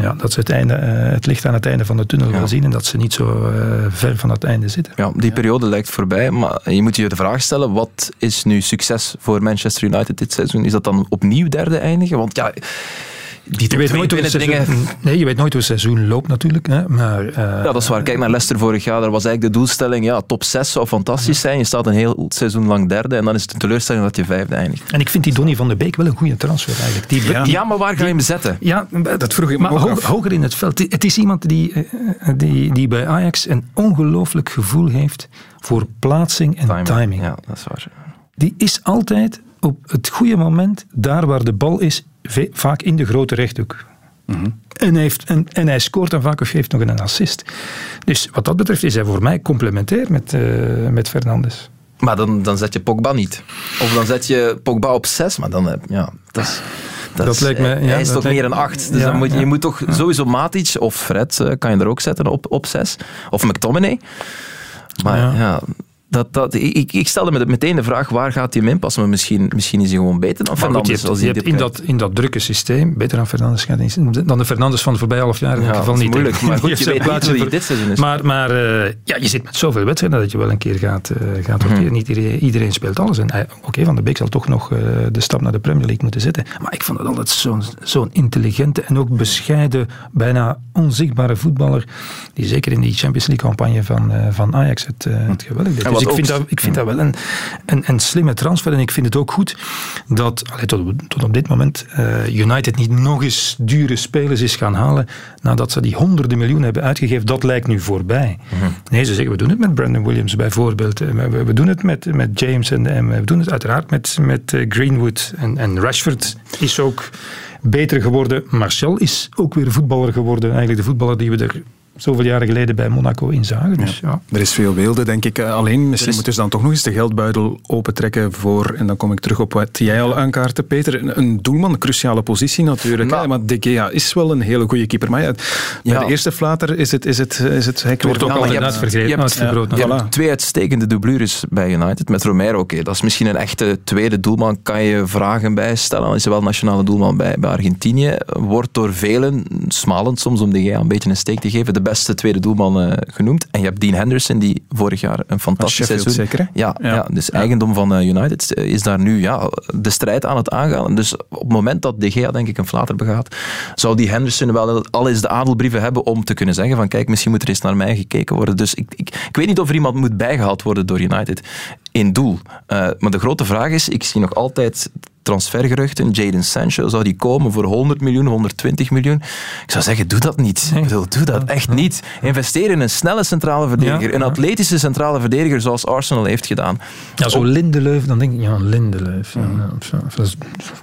ja, dat ze het, einde, uh, het licht aan het einde van de tunnel ja. wel zien en dat ze niet zo uh, ver van het einde zitten. Ja, die periode lijkt voorbij, maar je moet je de vraag stellen, wat is nu succes voor Manchester United dit seizoen? Is dat dan opnieuw derde eindigen? Want ja... Die je weet nooit hoe het seizoen, dingen... Nee, je weet nooit hoe het seizoen loopt natuurlijk. Hè, maar, uh, ja, dat is waar. Kijk naar Leicester vorig jaar. Daar was eigenlijk de doelstelling, ja, top 6 zou fantastisch zijn. Je staat een heel seizoen lang derde en dan is het een teleurstelling dat je vijfde eindigt. En ik vind die Donny van de Beek wel een goede transfer eigenlijk. Die, ja. Die, ja, maar waar ga je hem zetten? Ja, dat vroeg ik me maar ho hoger in het veld. Het is iemand die, die, die bij Ajax een ongelooflijk gevoel heeft voor plaatsing en timing. timing. Ja, dat is waar. Die is altijd op het goede moment, daar waar de bal is, vaak in de grote rechthoek. Mm -hmm. en, hij heeft, en, en, hij scoort dan vaak of geeft nog een assist. Dus wat dat betreft is hij voor mij complementair met, uh, met Fernandes. Maar dan, dan zet je Pogba niet. Of dan zet je Pogba op 6, maar dan, ja, dat is... Dat, dat is, lijkt me, ja, hij is toch meer een 8. Dus ja, dan moet, ja. je moet toch sowieso Matic of Fred uh, kan je er ook zetten op, op 6. Of McTominay. Maar ja, dat, dat, ik, ik stelde me meteen de vraag, waar gaat hij hem inpassen? Maar misschien, misschien is hij gewoon beter dan Fernandes. Goed, je hebt, je hebt in, dat, in dat drukke systeem, beter dan Fernandes gaat niet dan de Fernandes van de voorbije half jaar in ja, ieder geval niet. moeilijk, maar goed, je weet niet dit seizoen is. Maar, maar uh, ja, je zit met zoveel wedstrijden dat je wel een keer gaat, uh, gaat. Hmm. Niet iedereen, iedereen, speelt alles. En uh, Oké, okay, Van de Beek zal toch nog de stap naar de Premier League moeten zetten. Maar ik vond het altijd zo'n zo intelligente en ook bescheiden, bijna onzichtbare voetballer, die zeker in die Champions League campagne van, van Ajax het, het geweldig deed. Ik vind, dat, ik vind dat wel een, een, een, slimme transfer. En ik vind het ook goed dat allee, tot, tot, op dit moment uh, United niet nog eens dure spelers is gaan halen nadat ze die honderden miljoenen hebben uitgegeven. Dat lijkt nu voorbij. Mm -hmm. Nee, ze zeggen we doen het met Brandon Williams bijvoorbeeld. We, we doen het met, met James en, en, we doen het uiteraard met, met Greenwood. En, en Rashford is ook beter geworden. Martial is ook weer voetballer geworden. Eigenlijk de voetballer die we er zoveel jaren geleden bij Monaco in zagen. Dus, ja. Er is veel wilde, denk ik. Alleen, misschien is... moeten ze dan toch nog eens de geldbuidel opentrekken voor, en dan kom ik terug op wat jij al aankaartte, Peter, een doelman, een cruciale positie natuurlijk. Nou, maar De Gea is wel een hele goede keeper. Maar ja, bij ja. de eerste flater is het, is het, is het hek wordt ook al inderdaad vergeten. Je hebt, je hebt voilà. twee uitstekende dublures bij United. Met Romero, oké, dat is misschien een echte tweede doelman. Kan je vragen bij stellen. Dan is hij wel nationale doelman bij, bij Argentinië. Wordt door velen, smalend soms om De Gea een beetje een steek te geven, de beste tweede doelman uh, genoemd. En je hebt Dean Henderson, die vorig jaar een fantastisch seizoen... zeker, ja, ja. ja, dus eigendom van uh, United is daar nu ja, de strijd aan het aangaan. Dus op het moment dat De Gea, denk ik, een flater begaat, zou die Henderson wel al eens de adelbrieven hebben om te kunnen zeggen van kijk, misschien moet er eens naar mij gekeken worden. Dus ik, ik, ik weet niet of er iemand moet bijgehaald worden door United in doel. Uh, maar de grote vraag is, ik zie nog altijd transfergeruchten. Jadon Sancho zou die komen voor 100 miljoen, 120 miljoen. Ik zou zeggen, doe dat niet. Ik bedoel, doe dat echt niet. Investeer in een snelle centrale verdediger, een atletische centrale verdediger zoals Arsenal heeft gedaan. Ja, zo Lindeleuf, dan denk ik, ja, Lindeleuf. Ja,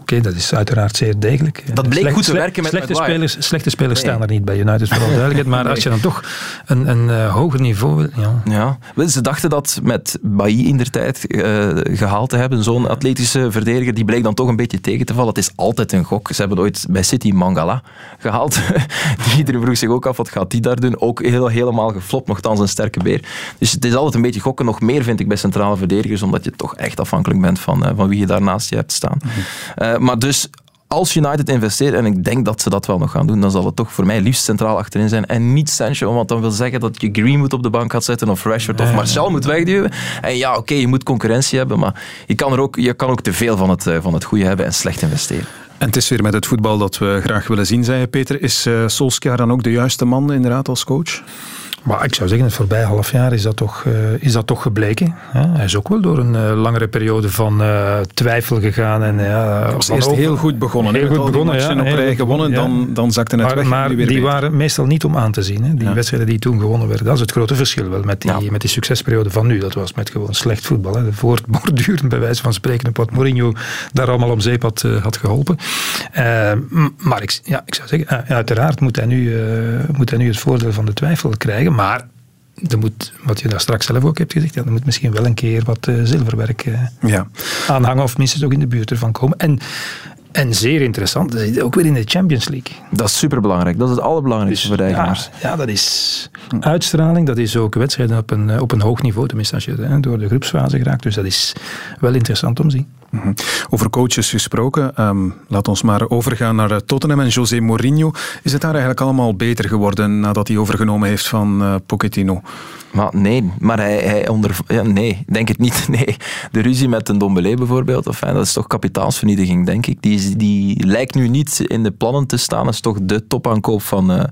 Oké, dat is uiteraard zeer degelijk. Dat bleek goed te werken met slechte spelers, slechte spelers staan er niet bij United, vooral duidelijkheid. Maar als je dan toch een, een uh, hoger niveau wil... Ja. ja. Ze dachten dat met Bailly in der tijd uh, gehaald te hebben, zo'n atletische verdediger, die bleek dan toch een beetje tegen te vallen. Het is altijd een gok. Ze hebben ooit bij City Mangala gehaald. Iedereen vroeg zich ook af, wat gaat die daar doen? Ook heel, helemaal geflopt, nogthans een sterke beer. Dus het is altijd een beetje gokken. Nog meer vind ik bij centrale verdedigers, omdat je toch echt afhankelijk bent van, uh, van wie je daarnaast je hebt staan. Uh, maar dus als United investeert, en ik denk dat ze dat wel nog gaan doen, dan zal het toch voor mij liefst centraal achterin zijn. En niet Sancho, want dan wil zeggen dat je Greenwood op de bank gaat zetten, of Rashford, of Marcel moet wegduwen. En ja, oké, je moet concurrentie hebben, maar je kan, er ook, je kan ook te veel van het, van het goede hebben en slecht investeren. En het is weer met het voetbal dat we graag willen zien, zei je Peter. Is uh, Solskjaer dan ook de juiste man inderdaad als coach? Maar ik zou zeggen, het voorbije half jaar is dat toch, uh, is dat toch gebleken. Hij is ook wel door een uh, langere periode van uh, twijfel gegaan. En, uh, was eerst heel goed begonnen. Heel goed begonnen, ja. op rij gewonnen, ja. dan, dan zakte het maar, weg. Maar weer die beter. waren meestal niet om aan te zien. Hè. Die ja. wedstrijden die toen gewonnen werden. Dat is het grote verschil wel met die, met die succesperiode van nu. Dat was met gewoon slecht voetbal. Hè. Voortborduren, bij wijze van spreken, op wat Mourinho daar allemaal om zeep had, had geholpen. maar ik, ja, ik zou zeggen, uiteraard moet hij, nu, moet hij nu het voordeel van de twijfel krijgen. Maar er moet, wat je daar straks zelf ook hebt gezegd, ja, er moet misschien wel een keer wat uh, zilverwerk uh, ja. aanhangen of minstens ook in de buurt ervan komen. En, en zeer interessant, is ook weer in de Champions League. Dat is superbelangrijk. Dat is het allerbelangrijkste dus, voor de eigenaars. Ja, ja, dat is uitstraling, dat is ook wedstrijden op een, op een hoog niveau, tenminste als je hè, door de groepsfase geraakt. Dus dat is wel interessant om te zien. Mm-hmm. Over coaches gesproken, um, laat ons maar overgaan naar Tottenham en José Mourinho. Is het daar eigenlijk allemaal beter geworden nadat hij overgenomen heeft van uh, Pochettino? Maar nee, maar hij, hij onder... Ja, nee, denk het niet. Nee. De ruzie met een Dombele bijvoorbeeld, of, dat is toch kapitaalsvernietiging, denk ik. Die, die lijkt nu niet in de plannen te staan. Dat is toch de topaankoop van, uh,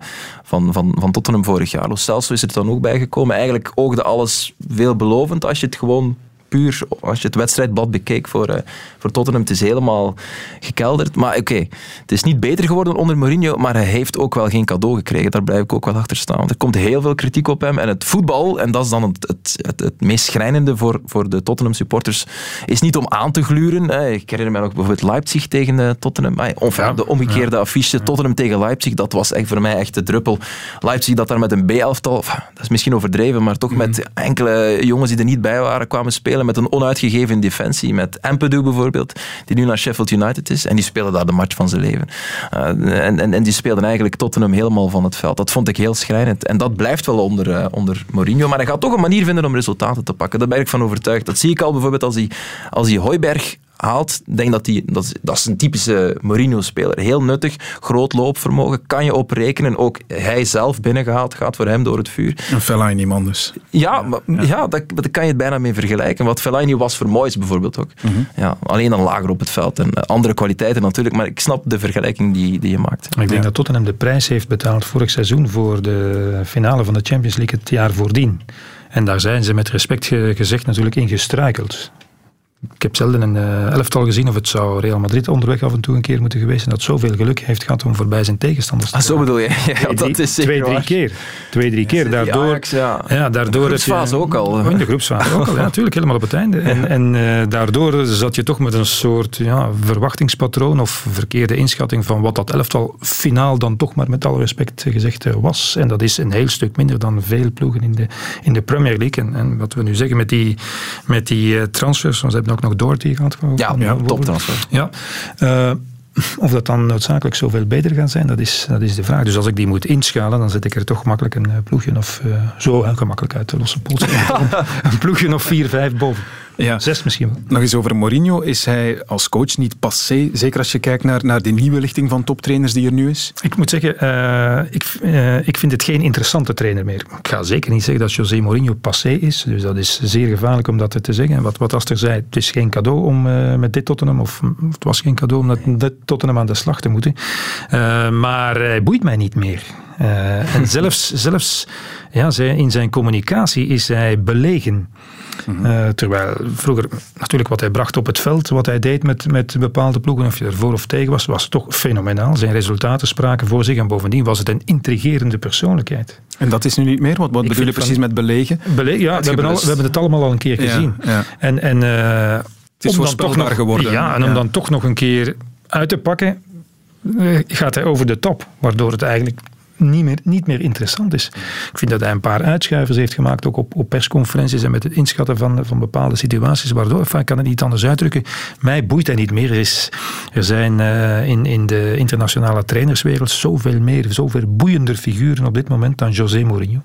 van, van, van Tottenham vorig jaar. Lo Celso is er dan ook bijgekomen. Eigenlijk oogde alles veelbelovend als je het gewoon puur, als je het wedstrijdblad bekeek voor, uh, voor Tottenham, het is helemaal gekelderd. Maar oké, okay, het is niet beter geworden onder Mourinho, maar hij heeft ook wel geen cadeau gekregen. Daar blijf ik ook wel achter staan. Want er komt heel veel kritiek op hem. En het voetbal, en dat is dan het, het, het, het meest schrijnende voor, voor de Tottenham supporters, is niet om aan te gluren. Hè. Ik herinner me nog bijvoorbeeld Leipzig tegen uh, Tottenham. Enfin, ja, de omgekeerde ja. affiche Tottenham tegen Leipzig, dat was echt voor mij echt de druppel. Leipzig dat daar met een B-elftal, dat is misschien overdreven, maar toch mm -hmm. met enkele jongens die er niet bij waren, kwamen spelen met een onuitgegeven defensie. Met Ampadu bijvoorbeeld, die nu naar Sheffield United is. En die speelde daar de match van zijn leven. Uh, en, en, en die speelden eigenlijk Tottenham helemaal van het veld. Dat vond ik heel schrijnend. En dat blijft wel onder, uh, onder Mourinho. Maar hij gaat toch een manier vinden om resultaten te pakken. Daar ben ik van overtuigd. Dat zie ik al bijvoorbeeld als hij, als hij Hooiberg haalt, denk dat die, dat, is, dat is een typische Mourinho-speler. Heel nuttig, groot loopvermogen, kan je op rekenen. Ook hij zelf binnengehaald, gaat voor hem door het vuur. Een Fellaini man dus. Ja, maar, ja. ja daar, daar, kan je het bijna mee vergelijken. Wat Fellaini was voor Moyes bijvoorbeeld ook. Mm -hmm. ja, alleen dan lager op het veld en andere kwaliteiten natuurlijk, maar ik snap de vergelijking die, die je maakt. Ik denk ja. dat Tottenham de prijs heeft betaald vorig seizoen voor de finale van de Champions League het jaar voordien. En daar zijn ze met respect gezegd natuurlijk in gestruikeld. Ik heb zelden een uh, elftal gezien, of het zou Real Madrid onderweg af en toe een keer moeten geweest zijn, dat zoveel geluk heeft gehad om voorbij zijn tegenstanders te ah, Zo bedoel je? Ja, dat is twee, drie keer. Twee, drie keer. Daardoor, Ajax, ja. ja, daardoor de groepsfase je, ook al. Oh, in de groepsfase ook al, ja, natuurlijk, helemaal op het einde. En, en uh, daardoor zat je toch met een soort ja, verwachtingspatroon of verkeerde inschatting van wat dat elftal finaal dan toch maar met alle respect gezegd uh, was. En dat is een heel stuk minder dan veel ploegen in de, in de Premier League. En, en wat we nu zeggen met die, met die transfers, want ze hebben ook nog Doherty gehad. Ja, ja toptransfer. Ja. Uh, of dat dan noodzakelijk zoveel beter gaat zijn, dat is, dat is de vraag. Dus als ik die moet inschalen, dan zet ik er toch makkelijk een ploegje of uh, zo heel gemakkelijk uit de losse pols. een ploegje of vier, vijf boven. Ja. Zes misschien wel. Nog eens over Mourinho. Is hij als coach niet passé? Zeker als je kijkt naar, naar de nieuwe lichting van toptrainers die er nu is? Ik moet zeggen, uh, ik, uh, ik vind het geen interessante trainer meer. Ik ga zeker niet zeggen dat José Mourinho passé is. Dus dat is zeer gevaarlijk om dat te zeggen. Wat, wat Aster zei, het is geen cadeau om uh, met dit Tottenham, of het was geen cadeau om met dit Tottenham aan de slag te moeten. maar hij boeit mij niet meer. Uh, en zelfs, zelfs ja, in zijn communicatie is hij belegen. Uh, terwijl vroeger natuurlijk wat hij bracht op het veld, wat hij deed met, met bepaalde ploegen, of je er voor of tegen was, was toch fenomenaal. Zijn resultaten spraken voor zich en bovendien was het een intrigerende persoonlijkheid. En dat is nu niet meer? Wat, wat bedoel je precies met belegen? Bele ja, we hebben, al, we hebben, het allemaal al een keer gezien. Ja, En, en, uh, het is voorspelbaar geworden. Ja, en om dan toch nog een keer uit te pakken, uh, gaat hij over de top. Waardoor het eigenlijk niet meer, niet meer interessant is. Ik vind dat hij een paar uitschuivers heeft gemaakt, ook op, op persconferenties en met het inschatten van, van bepaalde situaties, waardoor, ik kan het niet anders uitdrukken, mij boeit hij niet meer. Er, is, er zijn uh, in, in de internationale trainerswereld zoveel meer, zoveel boeiender figuren op dit moment dan José Mourinho.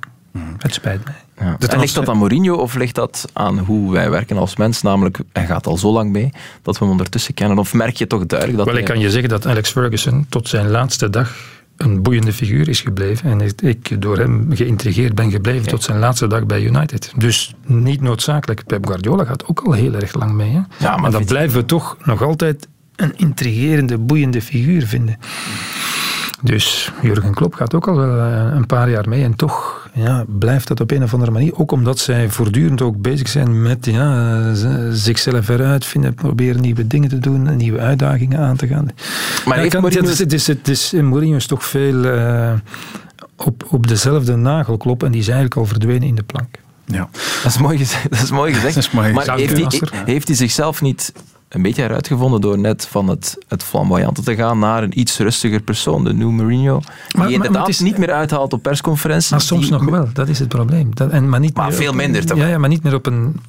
Het spijt mij. Ja. En ligt dat aan Mourinho of ligt dat aan hoe wij werken als mens? Namelijk, hij gaat al zo lang mee dat we hem ondertussen kennen. Of merk je toch duidelijk dat Wel, ik kan je zeggen dat Alex Ferguson tot zijn laatste dag een boeiende figuur is gebleven. En ik door hem geïntrigeerd ben gebleven tot zijn laatste dag bij United. Dus niet noodzakelijk. Pep Guardiola gaat ook al heel erg lang mee. Hè? Ja, maar dan blijven we toch nog altijd een intrigerende, boeiende figuur vinden. Dus Jurgen Klopp gaat ook al eh, een paar jaar mee en toch ja, blijft dat op een of andere manier. Ook omdat zij voortdurend ook bezig zijn met ja, zichzelf eruit vinden, proberen nieuwe dingen te doen, nieuwe uitdagingen aan te gaan. Maar ja, kan, Mourinho... het, is, het, is, Mourinho is toch veel uh, op, op dezelfde nagel kloppen en die is eigenlijk al verdwenen in de plank. Ja. Dat is mooi gezegd. Dat is mooi gezegd. is mooi. Maar heeft hij, heeft hij zichzelf niet een beetje heruitgevonden door net van het, het flamboyante te gaan naar een iets rustiger persoon, de New Mourinho. Die maar, inderdaad maar is, niet meer uithaalt op persconferenties. Maar soms nog wel, dat is het probleem. Dat, en, maar niet maar veel minder. Op, ja, ja, maar niet meer op een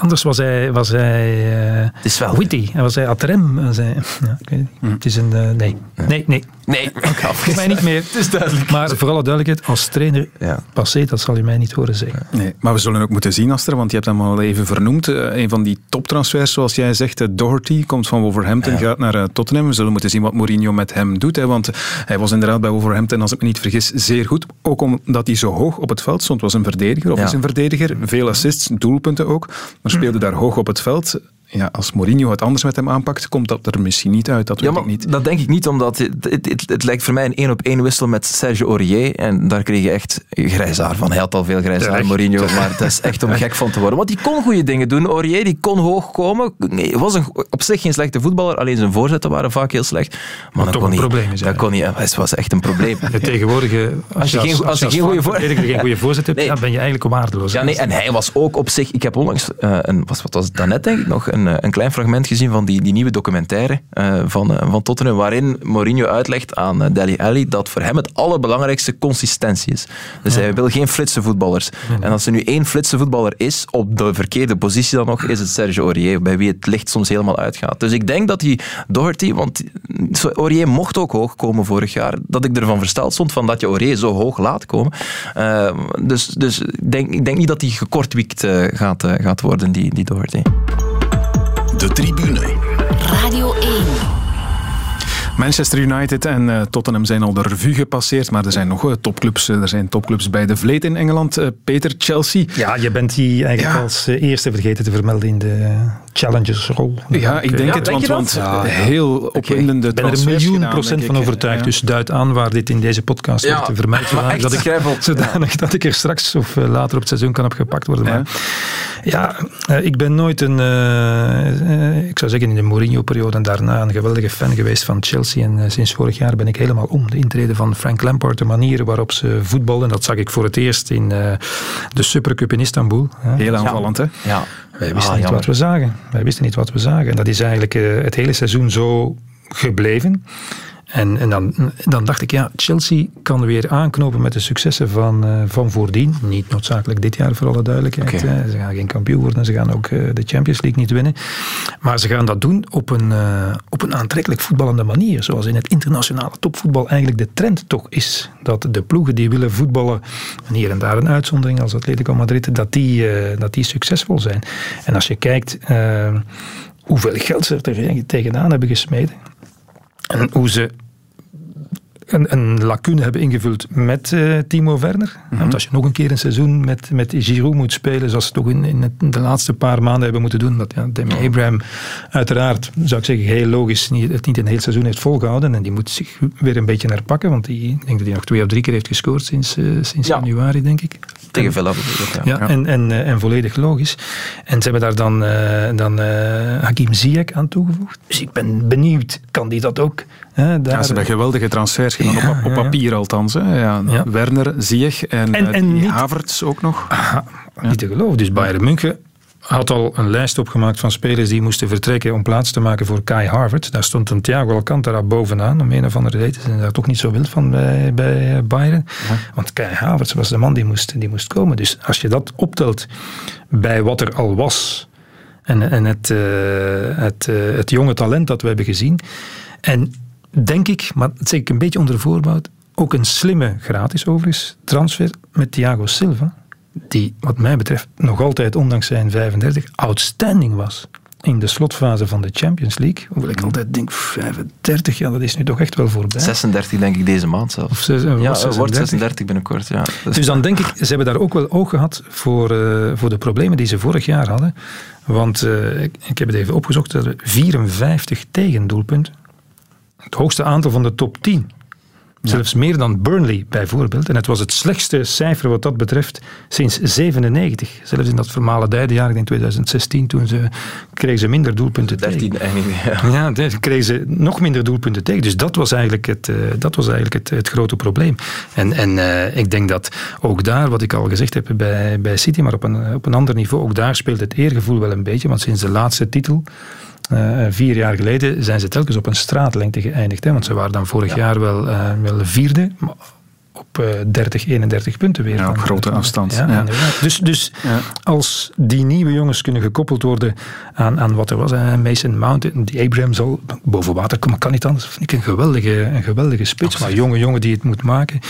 Anders was hij, was hij uh, het is wel witty. Hij was hij atrem. Was hij, ja, ik weet niet. Mm. Het is een... Uh, nee. nee. Nee, nee. Voor mij niet meer. Het is duidelijk. Maar voor alle duidelijkheid, als trainer ja. passé, dat zal je mij niet horen zeggen. Nee, maar we zullen ook moeten zien, Aster, want je hebt hem al even vernoemd. Uh, een van die toptransfers, zoals jij zegt, Doherty, komt van Wolverhampton, ja. gaat naar Tottenham. We zullen moeten zien wat Mourinho met hem doet. Hè, want hij was inderdaad bij Wolverhampton, als ik me niet vergis, zeer goed. Ook omdat hij zo hoog op het veld stond. was een verdediger, of is een verdediger. Veel assists, doelpunten ook maar speelde daar hoog op het veld ja, als Mourinho het anders met hem aanpakt, komt dat er misschien niet uit. Dat weet ik niet. Dat denk ik niet, omdat het, het, het, lijkt voor mij een één op één wissel met Sergio Aurier. En daar kreeg je echt grijs haar van. Hij had al veel grijs haar, Mourinho, maar het is echt om gek van te worden. Want die kon goede dingen doen. Aurier die kon hoog komen. Nee, was een, op zich geen slechte voetballer, alleen zijn voorzetten waren vaak heel slecht. Maar, dat toch kon een probleem is. Dat kon niet, het was echt een probleem. De tegenwoordige, als, je, als, geen, als, je, geen goede, voor... geen goede voorzet hebt, nee. dan ben je eigenlijk waardeloos. Ja, nee, en hij was ook op zich, ik heb onlangs, uh, een, was, wat was het daarnet denk ik nog, een, eh, een klein fragment gezien van die, die nieuwe documentaire uh, van, uh, van Tottenham, waarin Mourinho uitlegt aan Deli Alli dat voor hem het allerbelangrijkste consistentie is. Dus hij wil geen flitse voetballers. En als er nu één flitse voetballer is, op de verkeerde positie dan nog, is het Sergio Aurier, bij wie het licht soms helemaal uitgaat. Dus ik denk dat die Doherty, want Aurier mocht ook hoog komen vorig jaar, dat ik ervan versteld stond van dat je Aurier zo hoog laat komen. dus dus ik, denk, ik denk niet dat hij gekortwiekt gaat, gaat worden, die, die Doherty. De tribune. Radio 1. Manchester United en uh, Tottenham zijn al de revue gepasseerd, maar er zijn nog uh, topclubs. Uh, er zijn topclubs bij de Vleet in Engeland. Peter, Chelsea. Ja, je bent die eigenlijk ja. als eerste vergeten te vermelden in de Challengersrol. Ja, ik denk ja, het, denk want, want ja, heel opwindende Ik ben er een miljoen procent van overtuigd, dus duid aan waar dit in deze podcast wordt vermeld. Dat ik, zodanig dat ik er straks of later op het seizoen kan op gepakt worden. Maar, ja, ik ben nooit een, ik zou zeggen in de Mourinho-periode en daarna een geweldige fan geweest van Chelsea. En uh, sinds vorig jaar ben ik helemaal om. De intrede van Frank Lampard, de manier waarop ze voetballen. Dat zag ik voor het eerst in uh, de Supercup in Istanbul. Heel aanvallend, hè? Ja. Wij wisten ah, niet wat we zagen. Wij wisten niet wat we zagen. En dat is eigenlijk uh, het hele seizoen zo gebleven. En, en dan, dan dacht ik, ja, Chelsea kan weer aanknopen met de successen van, uh, van voordien. Niet noodzakelijk dit jaar, voor alle duidelijkheid. Okay. Ze gaan geen kampioen worden, ze gaan ook uh, de Champions League niet winnen. Maar ze gaan dat doen op een, uh, op een aantrekkelijk voetballende manier. Zoals in het internationale topvoetbal eigenlijk de trend toch is. Dat de ploegen die willen voetballen, en hier en daar een uitzondering als Atletico Madrid, dat die, dat die succesvol zijn. En als je kijkt hoeveel geld ze er tegenaan hebben gesmeden en hoe ze een, een lacune hebben ingevuld met uh, Timo Werner. Mm Want als je nog een keer een seizoen met, met Giroud moet spelen, zoals ze toch in, in, de laatste paar maanden hebben moeten doen, dat ja, Demi Abraham uiteraard, zou ik zeggen, heel logisch niet, het niet een heel seizoen heeft volgehouden. En die moet zich weer een beetje herpakken, want die, ik denk dat hij nog twee of drie keer heeft gescoord sinds, uh, sinds ja. januari, denk ik. Tegen Villa ja. ja. En, en, uh, en volledig logisch. En ze hebben daar dan, dan Hakim Ziyech aan toegevoegd. Dus ik ben benieuwd, kan die dat ook? Hè, daar... Ja, ze hebben geweldige transfers gedaan, op, op, papier althans. Hè. Ja, Werner, Ziyech en, en, en niet... Havertz ook nog. Aha, niet te geloven. Dus Bayern München had al een lijst opgemaakt van spelers die moesten vertrekken om plaats te maken voor Kai Harvard. Daar stond een Thiago Alcantara bovenaan, om een of andere reden. Ze zijn daar toch niet zo wild van bij, bij Bayern. Want Kai Havertz was de man die moest, die moest komen. Dus als je dat optelt bij wat er al was en, en het, uh, het, uh, het jonge talent dat we hebben gezien. En denk ik, maar dat zeg ik een beetje onder voorbouw, ook een slimme gratis overigens transfer met Thiago Silva, die wat mij betreft nog altijd, ondanks zijn 35, outstanding was in de slotfase van de Champions League. Hoewel ik altijd denk, 35, ja, dat is nu toch echt wel voorbij. 36 denk ik deze maand zelf. Of zes, ja, 36. wordt 36 binnenkort, ja. Dus dan denk ik, ze hebben daar ook wel oog gehad voor, uh, voor de problemen die ze vorig jaar hadden. Want uh, ik, ik, heb het even opgezocht, 54 tegendoelpunten het hoogste aantal van de top 10. Zelfs meer dan Burnley bijvoorbeeld. En het was het slechtste cijfer wat dat betreft sinds 97. Zelfs in dat vermalendijde jaar, in 2016, toen ze, kregen ze minder doelpunten 13 tegen. Ja, ja kregen ze nog minder doelpunten tegen. Dus dat was eigenlijk het, uh, dat was eigenlijk het, het grote probleem. En, en uh, ik denk dat ook daar, wat ik al gezegd heb bij, bij City, maar op een, op een ander niveau, ook daar speelt het eergevoel wel een beetje. Want sinds de laatste titel uh, vier jaar geleden zijn ze telkens op een straatlengte geëindigd. Hè, want ze waren dan vorig jaar wel, uh, wel vierde op 30, eh, 31 punten weer. Ja, op grote afstand. Ja, ja. Dus, dus als die nieuwe jongens kunnen gekoppeld worden aan, aan wat er was, Mason Mount, die Abraham zal boven water komen, kan niet anders. Vind ik een geweldige, een geweldige spits, maar jonge jongen die het moet maken.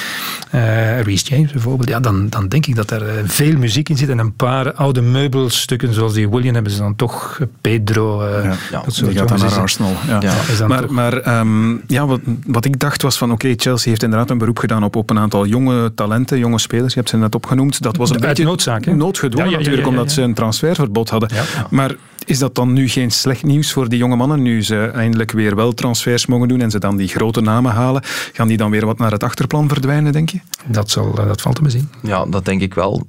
Uh, Reece James bijvoorbeeld, ja, dan, dan denk ik dat er eh, veel muziek in zit en een paar oude meubelstukken zoals die William hebben ze dan toch, Pedro, uh, dat soort die gaat dan naar Arsenal. Ja. maar maar um, ja, wat, wat ik dacht was van oké, Chelsea heeft inderdaad een beroep gedaan op, op een aantal jonge talenten, jonge spelers. Je hebt ze net opgenoemd. Dat was een beetje noodzaak, noodgedwongen natuurlijk, omdat ze een transferverbod hadden. Maar is dat dan nu geen slecht nieuws voor die jonge mannen? Nu ze eindelijk weer wel transfers mogen doen en ze dan die grote namen halen, gaan die dan weer wat naar het achterplan verdwijnen, denk je? Dat, zal, eh, dat valt te bezien. Ja, dat denk ik wel.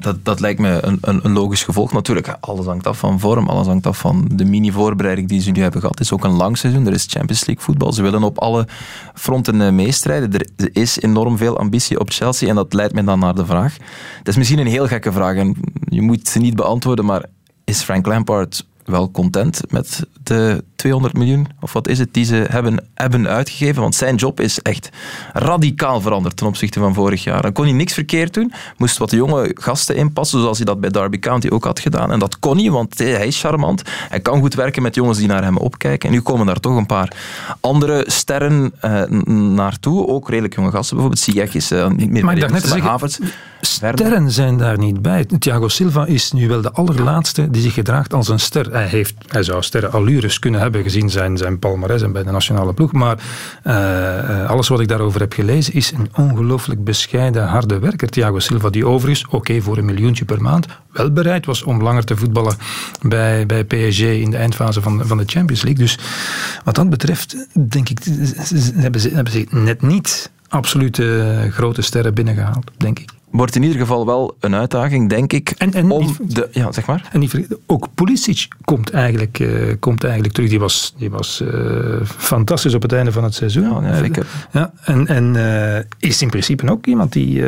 Dat, dat lijkt me een, een, een, logisch gevolg. Natuurlijk, alles hangt af van vorm, alles hangt af van de mini-voorbereiding die ze nu hebben gehad. Het is ook een lang seizoen, er is Champions League voetbal. Ze willen op alle fronten eh, meestrijden. Er is enorm veel ambitie op Chelsea en dat leidt me dan naar de vraag. Het is misschien een heel gekke vraag en je moet ze niet beantwoorden, maar is Frank Lampard wel content met de 200 miljoen, of wat is het, die ze hebben, hebben uitgegeven. Want zijn job is echt radicaal veranderd ten opzichte van vorig jaar. Dan kon hij niks verkeerd doen, moest wat jonge gasten inpassen, zoals hij dat bij Derby County ook had gedaan. En dat kon hij, want hij is charmant. Hij kan goed werken met jongens die naar hem opkijken. En nu komen daar toch een paar andere sterren uh, naartoe. Ook redelijk jonge gasten, bijvoorbeeld Ziyech is uh, niet meer maar ik dacht net Havertz. Sterren zijn daar niet bij. Thiago Silva is nu wel de allerlaatste die zich gedraagt als een ster. Hij, heeft, hij zou sterren allures kunnen hebben gezien zijn, zijn palmarès en bij de nationale ploeg. Maar uh, alles wat ik daarover heb gelezen is een ongelooflijk bescheiden, harde werker. Thiago Silva, die overigens, oké, voor een miljoentje per maand, wel bereid was om langer te voetballen bij, bij PSG in de eindfase van, van de Champions League. Dus wat dat betreft, denk ik, hebben ze, hebben ze net niet absolute grote sterren binnengehaald, denk ik wordt in ieder geval wel een uitdaging, denk ik. En, en om de, ja, zeg maar. En die, ook Pulisic komt eigenlijk, uh, komt eigenlijk terug. Die was, die was uh, fantastisch op het einde van het seizoen. Ja, zeker. Ja, en en uh, is in principe ook iemand die,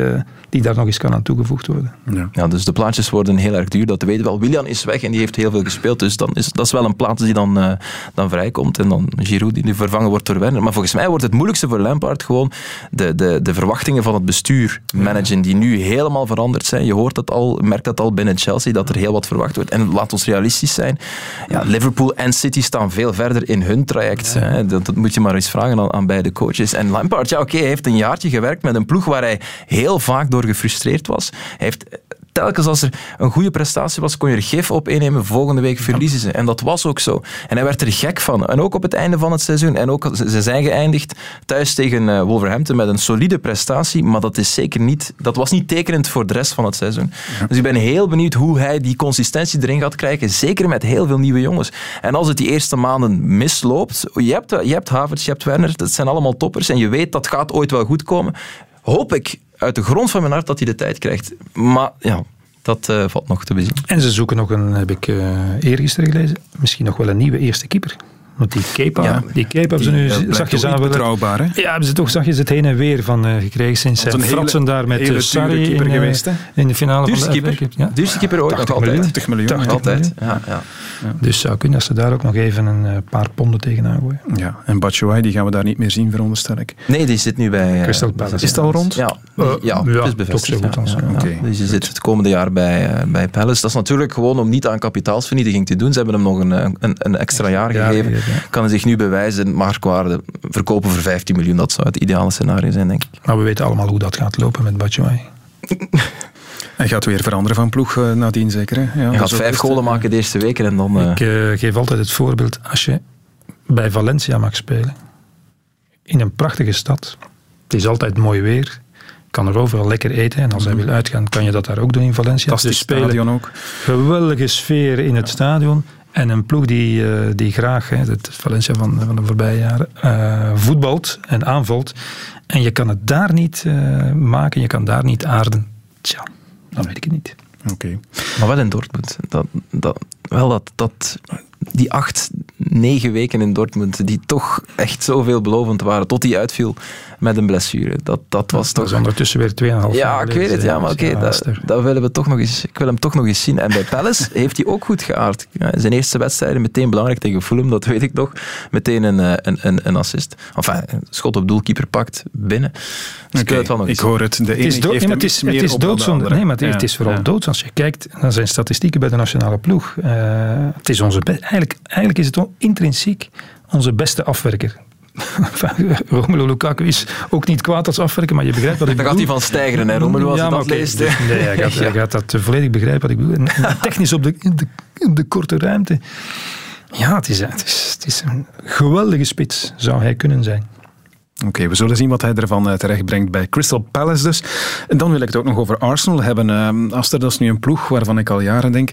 die daar nog eens kan aan toegevoegd worden. Ja. ja, dus de plaatjes worden heel erg duur, dat weten we wel. Willian is weg en die heeft heel veel gespeeld, dus dan is, dat is wel een plaats die dan, dan vrijkomt. En dan Giroud die nu vervangen wordt door Werner. Maar volgens mij wordt het moeilijkste voor Lampard gewoon de, de, de verwachtingen van het bestuur managen, die nu helemaal veranderd zijn. Je hoort dat al, merkt dat al binnen Chelsea, dat er heel wat verwacht wordt. En laat ons realistisch zijn. Ja, Liverpool en City staan veel verder in hun traject. Hè. Dat, dat, moet je maar eens vragen aan, aan beide coaches. En Lampard, ja oké, hij heeft een jaartje gewerkt met een ploeg waar hij heel vaak door gefrustreerd was. Hij heeft telkens als er een goede prestatie was, kon je er gif op innemen. Volgende week verliezen ze. En dat was ook zo. En hij werd er gek van. En ook op het einde van het seizoen. En ook, ze zijn geëindigd thuis tegen uh, Wolverhampton met een solide prestatie. Maar dat, is zeker niet, dat was niet tekenend voor de rest van het seizoen. Dus ik ben heel benieuwd hoe hij die consistentie erin gaat krijgen. Zeker met heel veel nieuwe jongens. En als het die eerste maanden misloopt. Je hebt, je hebt Havertz, je hebt Werner. Dat zijn allemaal toppers. En je weet dat gaat ooit wel goed komen. Hoop ik uit de grond van mijn hart dat hij de tijd krijgt. Maar ja, dat uh, valt nog te bezien. En ze zoeken nog een, heb ik uh, eergisteren gelezen, misschien nog wel een nieuwe eerste keeper. Want die Kepa, ja, die Kepa hebben ze nu uh, zachtjes aan betrouwbaar, hè? Ja, hebben ze toch zachtjes het heen en weer van uh, gekregen sinds zijn fratsen daar met uh, Sarri in, uh, geweest, hè? in de finale Duurste van de keeper. Ja. Duurste keeper ooit, nog altijd. 80 miljoen. 80 altijd. Ja, ja. Dus zou kunnen dat ze daar ook nog even een paar ponden tegenaan gooien. Ja, en Batshuayi, die gaan we daar niet meer zien, veronderstel ik. Nee, die zit nu bij... Crystal Palace. Is het al rond? Ja, ja, het is bevestigd. Toch zo goed als, Dus je zit het komende jaar bij, bij Palace. Dat is natuurlijk gewoon om niet aan kapitaalsvernietiging te doen. Ze hebben hem nog een, een, een extra jaar gegeven. Kan hij zich nu bewijzen, marktwaarde verkopen voor 15 miljoen. Dat zou het ideale scenario zijn, denk ik. Maar we weten allemaal hoe dat gaat lopen met Batshuayi. Hij gaat weer veranderen van ploeg uh, nadien, zeker. Hè? Ja, hij gaat vijf golen maken de eerste weken en dan... Uh... Ik uh, geef altijd het voorbeeld, als je bij Valencia mag spelen, in een prachtige stad, het is altijd mooi weer, kan er overal lekker eten. En als hij wil uitgaan, kan je dat daar ook doen in Valencia. Dat is stadion ook. Geweldige sfeer in het stadion. En een ploeg die, uh, die graag, hè, het Valencia van, van de voorbije jaren, uh, voetbalt en aanvalt. En je kan het daar niet uh, maken, je kan daar niet aarden. Tja, dan weet ik het niet. Oké. Okay. Maar wel in Dortmund. Dat, dat, wel dat, dat, die acht, negen weken in Dortmund, die toch echt zo veelbelovend waren, tot hij uitviel met een blessure. Dat, dat was toch... Dat is ondertussen weer 2,5 jaar. Ja, ik weet het, ja, maar oké, okay, dat, dat, willen we toch nog eens... Ik wil hem toch nog eens zien. En bij Palace heeft hij ook goed geaard. Ja, zijn eerste wedstrijden meteen belangrijk tegen Fulham, dat weet ik nog. Meteen een, eh, een, een, een assist. Enfin, schot op doelkeeper pakt, binnen. Dus okay, ik, wel nog ik hoor het. De ene het is, do- het is, het is doodzonde. Nee, maar het, ja. het is vooral ja. dood. Als je kijkt naar zijn statistieken bij de nationale ploeg. Uh, het is onze eigenlijk, eigenlijk is het intrinsiek onze beste afwerker. Romelu Lukaku is ook niet kwaad als afwerken, maar je begrijpt wat ik Dan bedoel. gaat hij van stijgeren, hè, Romelu, als ja, hij dat okay, leest. Nee, hij gaat, hij gaat dat volledig begrijpen wat ik bedoel. Technisch op de, de, de korte ruimte. Ja, het is, het, is, het is een geweldige spits, zou hij kunnen zijn. Oké, okay, we zullen zien wat hij ervan uh, terecht brengt bij Crystal Palace dus. En dan wil ik het ook nog over Arsenal hebben. Uh, Aster, dat is nu een ploeg waarvan ik al jaren denk,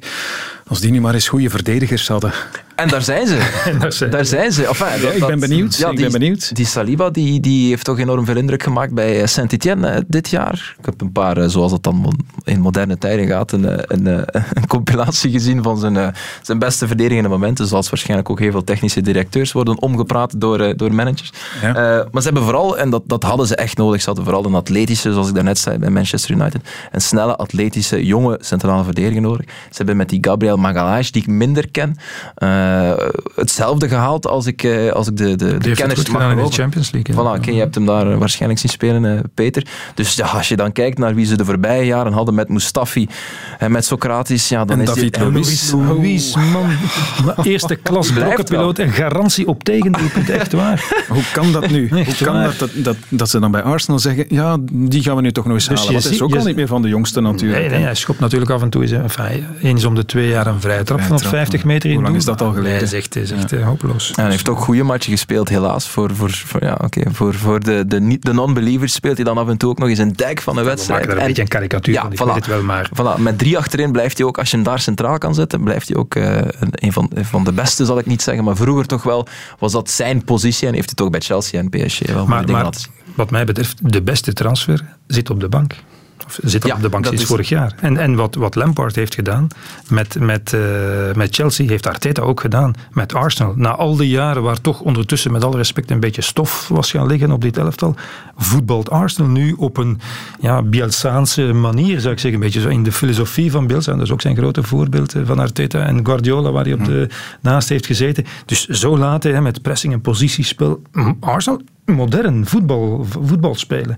als die nu maar eens goede verdedigers hadden. En daar zijn ze. daar, zijn daar zijn ze. Enfin, ja, ik ben benieuwd. Ja, ik die, ben benieuwd. Die Saliba die, die heeft toch enorm veel indruk gemaakt bij eh, Saint-Etienne dit jaar. Ik heb een paar, zoals het dan in moderne tijden gaat, een, een, een compilatie gezien van zijn, zijn beste verdedigende momenten. Zoals waarschijnlijk ook heel veel technische directeurs worden omgepraat door, door managers. Ja. Uh, maar ze hebben vooral, en dat, dat hadden ze echt nodig, ze hadden vooral een atletische, zoals ik daarnet zei bij Manchester United, een snelle, atletische, jonge centrale verdediger nodig. Ze hebben met die Gabriel Magalhaes, die ik minder ken, uh, hetzelfde gehaald als ik, uh, als ik de, de, de kenners mag geloven. in de Champions League. Voilà, okay, je hebt hem daar waarschijnlijk zien spelen, Peter. Dus ja, als je dan kijkt naar wie ze de voorbije jaren hadden met Mustafi en met Socrates, ja, dan en is David die... Luiz. Luiz, man. Eerste klas blokkenpiloot en garantie op tegendoelpunt, echt waar. Hoe kan dat nu? Hoe kan dat, dat, dat, dat ze dan bij Arsenal zeggen, ja, die gaan we nu toch nog eens Dus halen. Dat is ook je al niet meer van de jongste natuurlijk. Nee, nee, hij schopt natuurlijk af en toe eens, enfin, eens om de twee jaar een vrije trap van Vrije trap, 50 maar meter in hoe lang is dat al geleden? Hij is echt, hij is echt eh, hopeloos. Ja, hij heeft ook goede matchen gespeeld, helaas. Voor, voor, voor, ja, okay, voor, voor de, de, niet- de non-believers speelt hij dan af en toe ook nog eens een dijk van een We wedstrijd. maken daar een En- beetje een karikatuur Ja, van, ik voilà. weet het wel, maar... Voilà, met drie achterin blijft hij ook, als je hem daar centraal kan zetten, blijft hij ook eh, een, van, een van de beste, zal ik niet zeggen. Maar vroeger toch wel was dat zijn positie en heeft hij toch bij Chelsea en PSG wel Maar, dingen maar laten zien. wat mij betreft, de beste transfer zit op de bank. Zit Ja, op de bank sinds is- vorig jaar. En, en wat, wat Lampard heeft gedaan met, met, eh, met Chelsea, heeft Arteta ook gedaan met Arsenal. Na al die jaren waar toch ondertussen met alle respect een beetje stof was gaan liggen op dit elftal, voetbalt Arsenal nu op een ja, Bielsaanse manier, zou ik zeggen. Een beetje zo in de filosofie van Bielsa. Dat is ook zijn grote voorbeeld eh, van Arteta en Guardiola, waar hij op de, naast heeft gezeten. Dus zo laten, hè, met pressing en positiespel. Arsenal modern voetbal, voetbal spelen.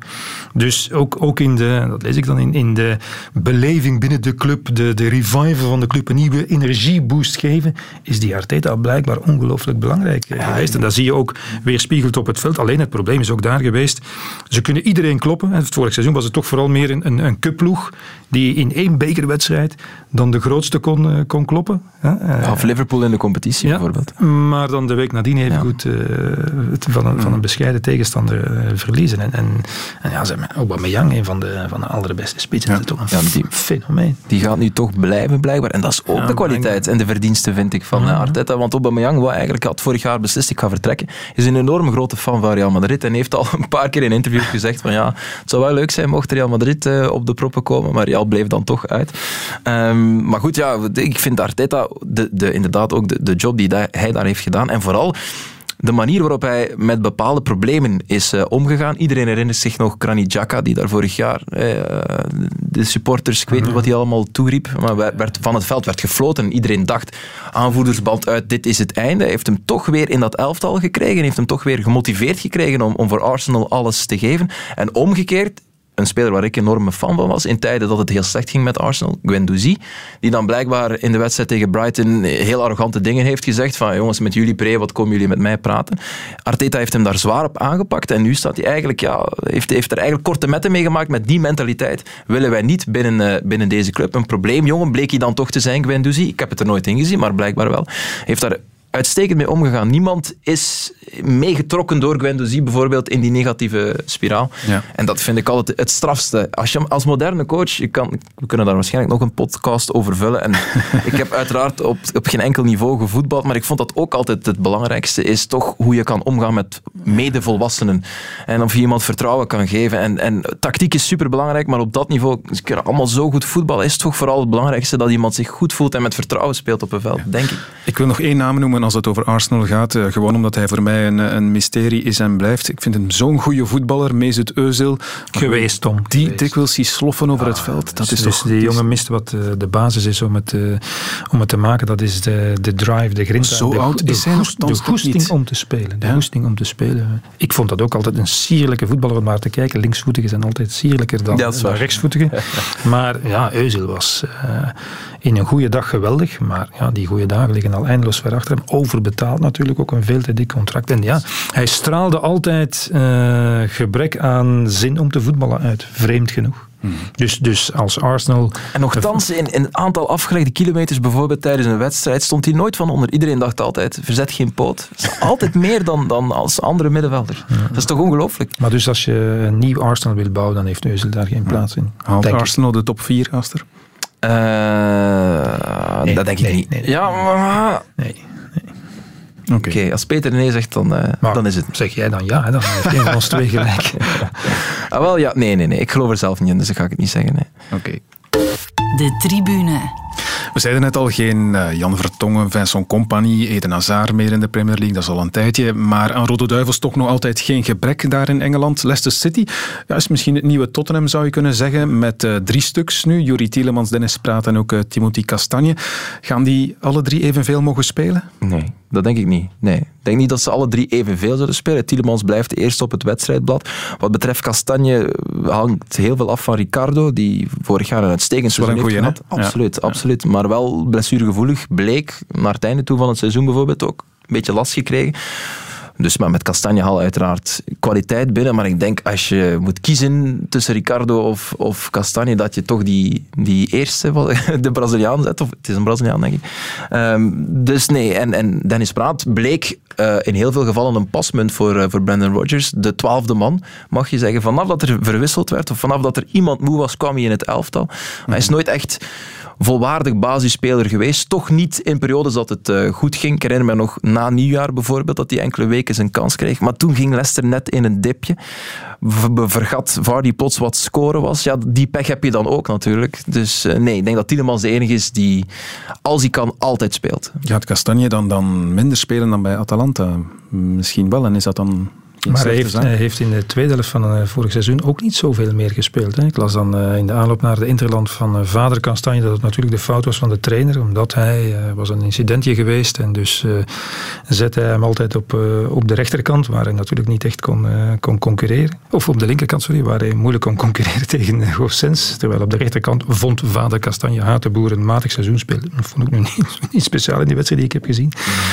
Dus ook, ook in de, dat lees ik dan, in, in de beleving binnen de club, de, de revival van de club, een nieuwe energieboost geven, is die Arteta blijkbaar ongelooflijk belangrijk eh, geweest. En dat zie je ook weerspiegeld op het veld. Alleen het probleem is ook daar geweest, ze kunnen iedereen kloppen. Het vorig seizoen was het toch vooral meer een, een, een cupploeg die in één bekerwedstrijd dan de grootste kon, uh, kon kloppen. Uh, of Liverpool in de competitie ja, bijvoorbeeld. Maar dan de week nadien even ja. goed uh, van, een, van een bescheiden tegenstander uh, verliezen. En, en, en ja, Aubameyang, een van de, van de allerbeste spitsen, ja. is toch een ja, die, fenomeen. Die gaat nu toch blijven blijkbaar. En dat is ook ja, de kwaliteit en de verdiensten, vind ik, van Arteta. Want Aubameyang, wat eigenlijk had vorig jaar beslist, ik ga vertrekken, is een enorme grote fan van Real Madrid en heeft al een paar keer in interviews gezegd van ja, het zou wel leuk zijn mocht Real Madrid op de proppen komen, maar Real bleef dan toch uit. Um, maar goed, ja, ik vind Arteta de, de, inderdaad ook de, de job die hij daar heeft gedaan. En vooral de manier waarop hij met bepaalde problemen is uh, omgegaan. Iedereen herinnert zich nog Granit Xhaka, die daar vorig jaar uh, de supporters, ik weet niet wat hij allemaal toeriep, maar werd, van het veld werd gefloten en iedereen dacht, aanvoerdersband uit, dit is het einde. Hij heeft hem toch weer in dat elftal gekregen, heeft hem toch weer gemotiveerd gekregen om, om voor Arsenal alles te geven. En omgekeerd een speler waar ik enorme fan van was in tijden dat het heel slecht ging met Arsenal, Guendouzi, die dan blijkbaar in de wedstrijd tegen Brighton heel arrogante dingen heeft gezegd van jongens, met jullie pre, wat komen jullie met mij praten? Arteta heeft hem daar zwaar op aangepakt en nu staat hij eigenlijk, ja, heeft, heeft er eigenlijk korte metten mee gemaakt met die mentaliteit. Willen wij niet binnen, uh, binnen deze club. Een probleem, jongen, bleek hij dan toch te zijn, Guendouzi. Ik heb het er nooit in gezien, maar blijkbaar wel. Heeft daar uitstekend mee omgegaan. Niemand is meegetrokken door Guendouzi bijvoorbeeld in die negatieve spiraal. Ja. En dat vind ik altijd het strafste. Als je als moderne coach, je kan, we kunnen daar waarschijnlijk nog een podcast over vullen. En ik heb uiteraard op, op geen enkel niveau gevoetbald, maar ik vond dat ook altijd het belangrijkste is toch hoe je kan omgaan met medevolwassenen. En of je iemand vertrouwen kan geven. En, en tactiek is superbelangrijk, maar op dat niveau, ze kunnen allemaal zo goed voetballen, is toch vooral het belangrijkste dat iemand zich goed voelt en met vertrouwen speelt op een veld, denk ik. Ik wil nog één naam noemen als het over Arsenal gaat. Uh, gewoon omdat hij voor mij een, een, mysterie is en blijft. Ik vind hem zo'n goede voetballer, Mesut Özil. Geweest, Tom. Die Geweest. dikwijls die sloffen over het veld. Dat is dus toch, die jongen mist wat uh, de basis is om het, om het te maken. Dat is de, de drive, de grinta. Zo de, oud de, is hij nog De goesting om te spelen. De ja? goesting om te spelen. Ik vond dat ook altijd een sierlijke voetballer om naar te kijken. Linksvoetigen zijn altijd sierlijker dan, ja, dan rechtsvoetigen. maar ja, Özil was in een goede dag geweldig. Maar ja, die goede dagen liggen al eindeloos ver achter hem. Overbetaald natuurlijk, ook een veel te dik contract. En ja, hij straalde altijd uh, gebrek aan zin om te voetballen uit. Vreemd genoeg. Hmm. Dus, dus als Arsenal... En nogthans, in, in een aantal afgelegde kilometers, bijvoorbeeld tijdens een wedstrijd, stond hij nooit van onder. Iedereen dacht altijd, verzet geen poot. altijd meer dan, dan als andere middenvelder. Ja. Dat is toch ongelooflijk? Maar dus als je een nieuw Arsenal wil bouwen, dan heeft Neuzel daar geen plaats in. Haalt Arsenal ik. de top 4, Aster? Uh, nee, dat denk ik nee, niet. Nee, ja, maar... Nee. Oké, okay. okay, als Peter nee zegt, dan, uh, maar, dan is het. Zeg jij dan ja, dan heeft een van ons twee gelijk. ah, wel, ja, nee, nee, nee. Ik geloof er zelf niet in, dus dat ga ik het niet zeggen. Nee. Oké. Okay. De tribune. We zeiden net al, geen uh, Jan Vertongen, Vincent Compagnie, Eden Hazard meer in de Premier League, dat is al een tijdje. Maar aan Rode Duivels toch nog altijd geen gebrek daar in Engeland. Leicester City ja, is misschien het nieuwe Tottenham, zou je kunnen zeggen, met uh, drie stuks nu. Juri Tielemans, Dennis Praat en ook uh, Timothy Castagne. Gaan die alle drie evenveel mogen spelen? Nee, dat denk ik niet. Nee. Ik denk niet dat ze alle drie evenveel zullen spelen. Tielemans blijft eerst op het wedstrijdblad. Wat betreft Castagne hangt heel veel af van Ricardo, die vorig jaar een uitstekend seizoen heeft gehad. Absoluut, ja. absoluut. Maar wel blessuregevoelig bleek naar het einde toe van het seizoen bijvoorbeeld ook. Een beetje last gekregen. Dus maar met Castagne haal uiteraard kwaliteit binnen. Maar ik denk als je moet kiezen tussen Ricardo of, of Castagne, dat je toch die, die eerste, de Braziliaan zet. Of het is een Braziliaan, denk ik. Um, dus nee, en, en Dennis Praat bleek uh, in heel veel gevallen een pasmunt voor, uh, voor Brandon Rodgers. De twaalfde man, mag je zeggen. Vanaf dat er verwisseld werd, of vanaf dat er iemand moe was, kwam hij in het elftal. Hij is nooit echt volwaardig basisspeler geweest. Toch niet in periodes dat het uh, goed ging. Ik herinner me nog na nieuwjaar bijvoorbeeld dat hij enkele weken zijn kans kreeg. Maar toen ging Leicester net in een dipje. Vergat Vardy plots wat scoren was. Ja, die pech heb je dan ook natuurlijk. Dus uh, nee, ik denk dat Tielemans de enige is die, als hij kan, altijd speelt. Gaat Castagne dan, dan minder spelen dan bij Atalanta? Misschien wel. En is dat dan Maar hij heeft, hij heeft, in de tweede helft van uh, vorig seizoen ook niet zoveel meer gespeeld. Hè. Ik las dan uh, in de aanloop naar de Interland van uh, vader Kastanje dat het natuurlijk de fout was van de trainer, omdat hij was een incidentje geweest en dus zette hij hem altijd op, op de rechterkant, waar hij natuurlijk niet echt kon, kon concurreren. Of op de linkerkant, sorry, waar hij moeilijk kon concurreren tegen Goossens. Terwijl op de rechterkant vond vader Kastanje Hatenboer een matig seizoen spelen. Dat vond ik nu niet, niet speciaal in die wedstrijd die ik heb gezien.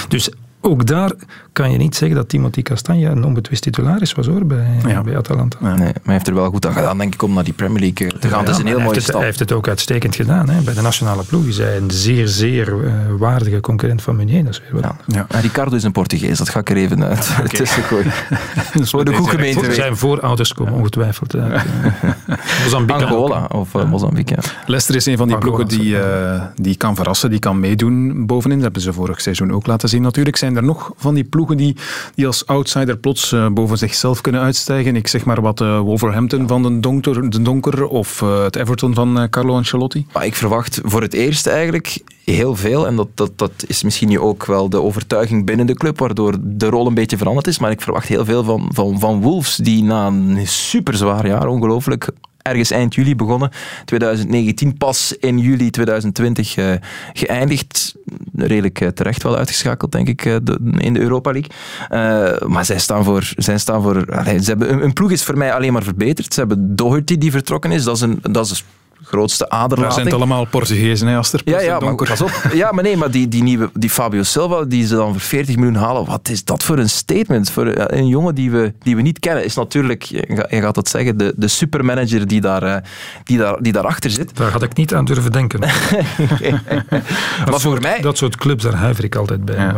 Dus ook daar kan je niet zeggen dat Timothy Castagna een onbetwist titularis was hoor, bij, bij Atalanta. Nee, maar hij heeft er wel goed aan gedaan, denk ik, om naar die Premier League eh, te gaan. Ja, is een heel mooie stap. Hij heeft het ook uitstekend gedaan. Hè. Bij de nationale ploeg is hij een zeer, zeer uh, waardige concurrent van Meunier. Dat is weer ja. ja. En Ricardo is een Portugees, dat ga ik er even uit okay. tussen gooien. voor de goede gemeente. Zijn voorouders komen ongetwijfeld uit Mozambique. Angola of uh, Mozambique, ja. Leicester is een van die ploegen die, uh, die kan verrassen, die kan meedoen bovenin. Dat hebben ze vorig seizoen ook laten zien. Natuurlijk zijn er nog van die ploegen die, die als outsider plots uh, boven zichzelf kunnen uitstijgen. Ik zeg maar wat uh, Wolverhampton van de Donker, de donker of uh, het Everton van Carlo Ancelotti. Maar ik verwacht voor het eerst eigenlijk heel veel. En dat, dat, dat is misschien nu ook wel de overtuiging binnen de club, waardoor de rol een beetje veranderd is. Maar ik verwacht heel veel van, van, van Wolves, die na een super zwaar jaar, ongelooflijk, ergens eind juli begonnen. 2019 pas in juli 2020 uh, geëindigd. Redelijk uh, terecht wel uitgeschakeld, denk ik, de, in de Europa League. maar zij staan voor... Zij staan voor ze hebben, een, een, ploeg is voor mij alleen maar verbeterd. Ze hebben Doherty die vertrokken is. Dat is een, dat is grootste aderlating. Maar zijn het allemaal Portugezen, hè, Aster? Ja, ja, maar, pas op. ja, maar nee, maar die, die nieuwe die Fabio Silva, die ze dan voor 40 miljoen halen, wat is dat voor een statement? Voor een jongen die we, die we niet kennen, is natuurlijk, je gaat dat zeggen, de, de supermanager die, daar, eh, die, daar, die daarachter zit. Daar had ik niet aan durven denken. maar voor mij... Dat soort clubs, daar huiver ik altijd bij. Ja,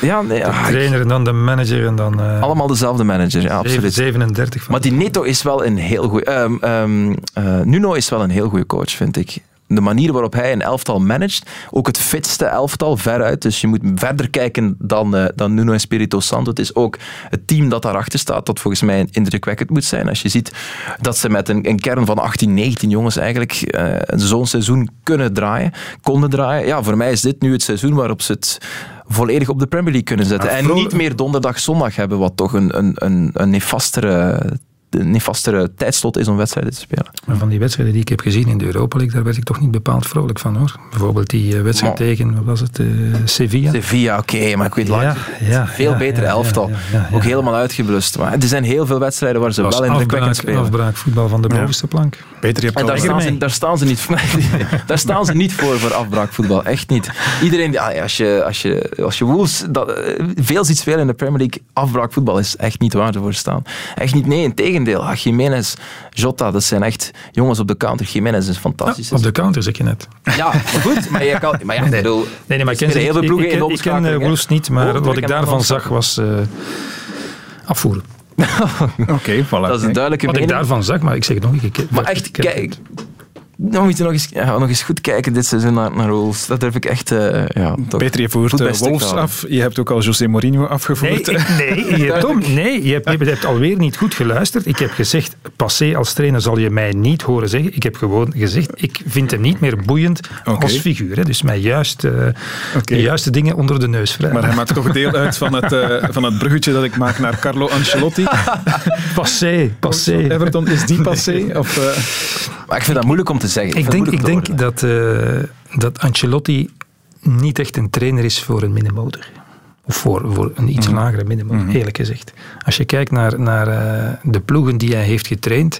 ja nee, de trainer en dan de manager en dan... Uh, allemaal dezelfde manager, ja, absoluut. 37 van Maar die Neto is wel een heel goed... Um, um, uh, Nuno is wel een heel goede coach, vind ik. De manier waarop hij een elftal managt, ook het fitste elftal veruit. Dus je moet verder kijken dan, uh, dan Nuno Espirito Santo. Het is ook het team dat daarachter staat, dat volgens mij indrukwekkend moet zijn. Als je ziet dat ze met een, een kern van 18, 19 jongens eigenlijk uh, zo'n seizoen kunnen draaien, konden draaien. Ja, voor mij is dit nu het seizoen waarop ze het volledig op de Premier League kunnen zetten. en niet meer donderdag, zondag hebben, wat toch een, een, een, een nefastere een nefastere tijdslot is om wedstrijden te spelen. Maar van die wedstrijden die ik heb gezien in de Europa League, daar werd ik toch niet bepaald vrolijk van hoor. Bijvoorbeeld die uh, wedstrijd tegen, wat was het, uh, Sevilla? Sevilla, oké, maar ik weet ja, ja, veel ja, betere elftal. Ook helemaal uitgeblust. Maar er zijn heel veel wedstrijden waar ze wel indrukwekkend spelen. Afbraak voetbal van de bovenste plank. Peter, je hebt en daar staan, ze, daar staan, ze, niet voor. daar staan ze niet voor, voor afbraakvoetbal. Echt niet. Iedereen, als je, als je, als je Wolves dat, eh, veel ziet spelen in de Premier League, afbraakvoetbal is echt niet waar ze voor staan. Echt niet, nee, in tegendeel. Ah, Jiménez, Jota, dat zijn echt jongens op de counter. Jiménez is fantastisch. op de counter zeg je net. Ja, maar goed. Maar, je kan, maar ja, nee. Bedoel, nee, nee, maar ik ken, heel veel ploegen ik, ik, ik ken uh, Wolves niet, maar wat ik daarvan zag was uh, afvoeren. Oké, okay, voilà. Dat is een duidelijke Wat mening. ik daarvan zag, maar ik zeg het nog niet. Maar echt, kijk, dan moet je nog eens, ja, nog eens goed kijken dit seizoen naar, naar Wolves. Dat durf ik echt... Uh, ja, Peter, je voert uh, Wolves af. Je hebt ook al José Mourinho afgevoerd. Nee, ik, nee je, Tom, nee je, hebt, je hebt alweer niet goed geluisterd. Ik heb gezegd, passé als trainer zal je mij niet horen zeggen. Ik heb gewoon gezegd, ik vind hem niet meer boeiend okay. als figuur. Hè. Dus mij juist uh, okay. de juiste dingen onder de neus vrij. Maar hij maakt toch deel uit van het, uh, van het bruggetje dat ik maak naar Carlo Ancelotti. passé, passé. Everton, is die passé? Of, maar ik vind dat moeilijk om te zeggen. Ik, denk, ik denk dat, uh, dat Ancelotti niet echt een trainer is voor een middenmotor. Of voor, voor een iets mm. lagere middenmotor, mm. eerlijk gezegd. Als je kijkt naar, naar uh, de ploegen die hij heeft getraind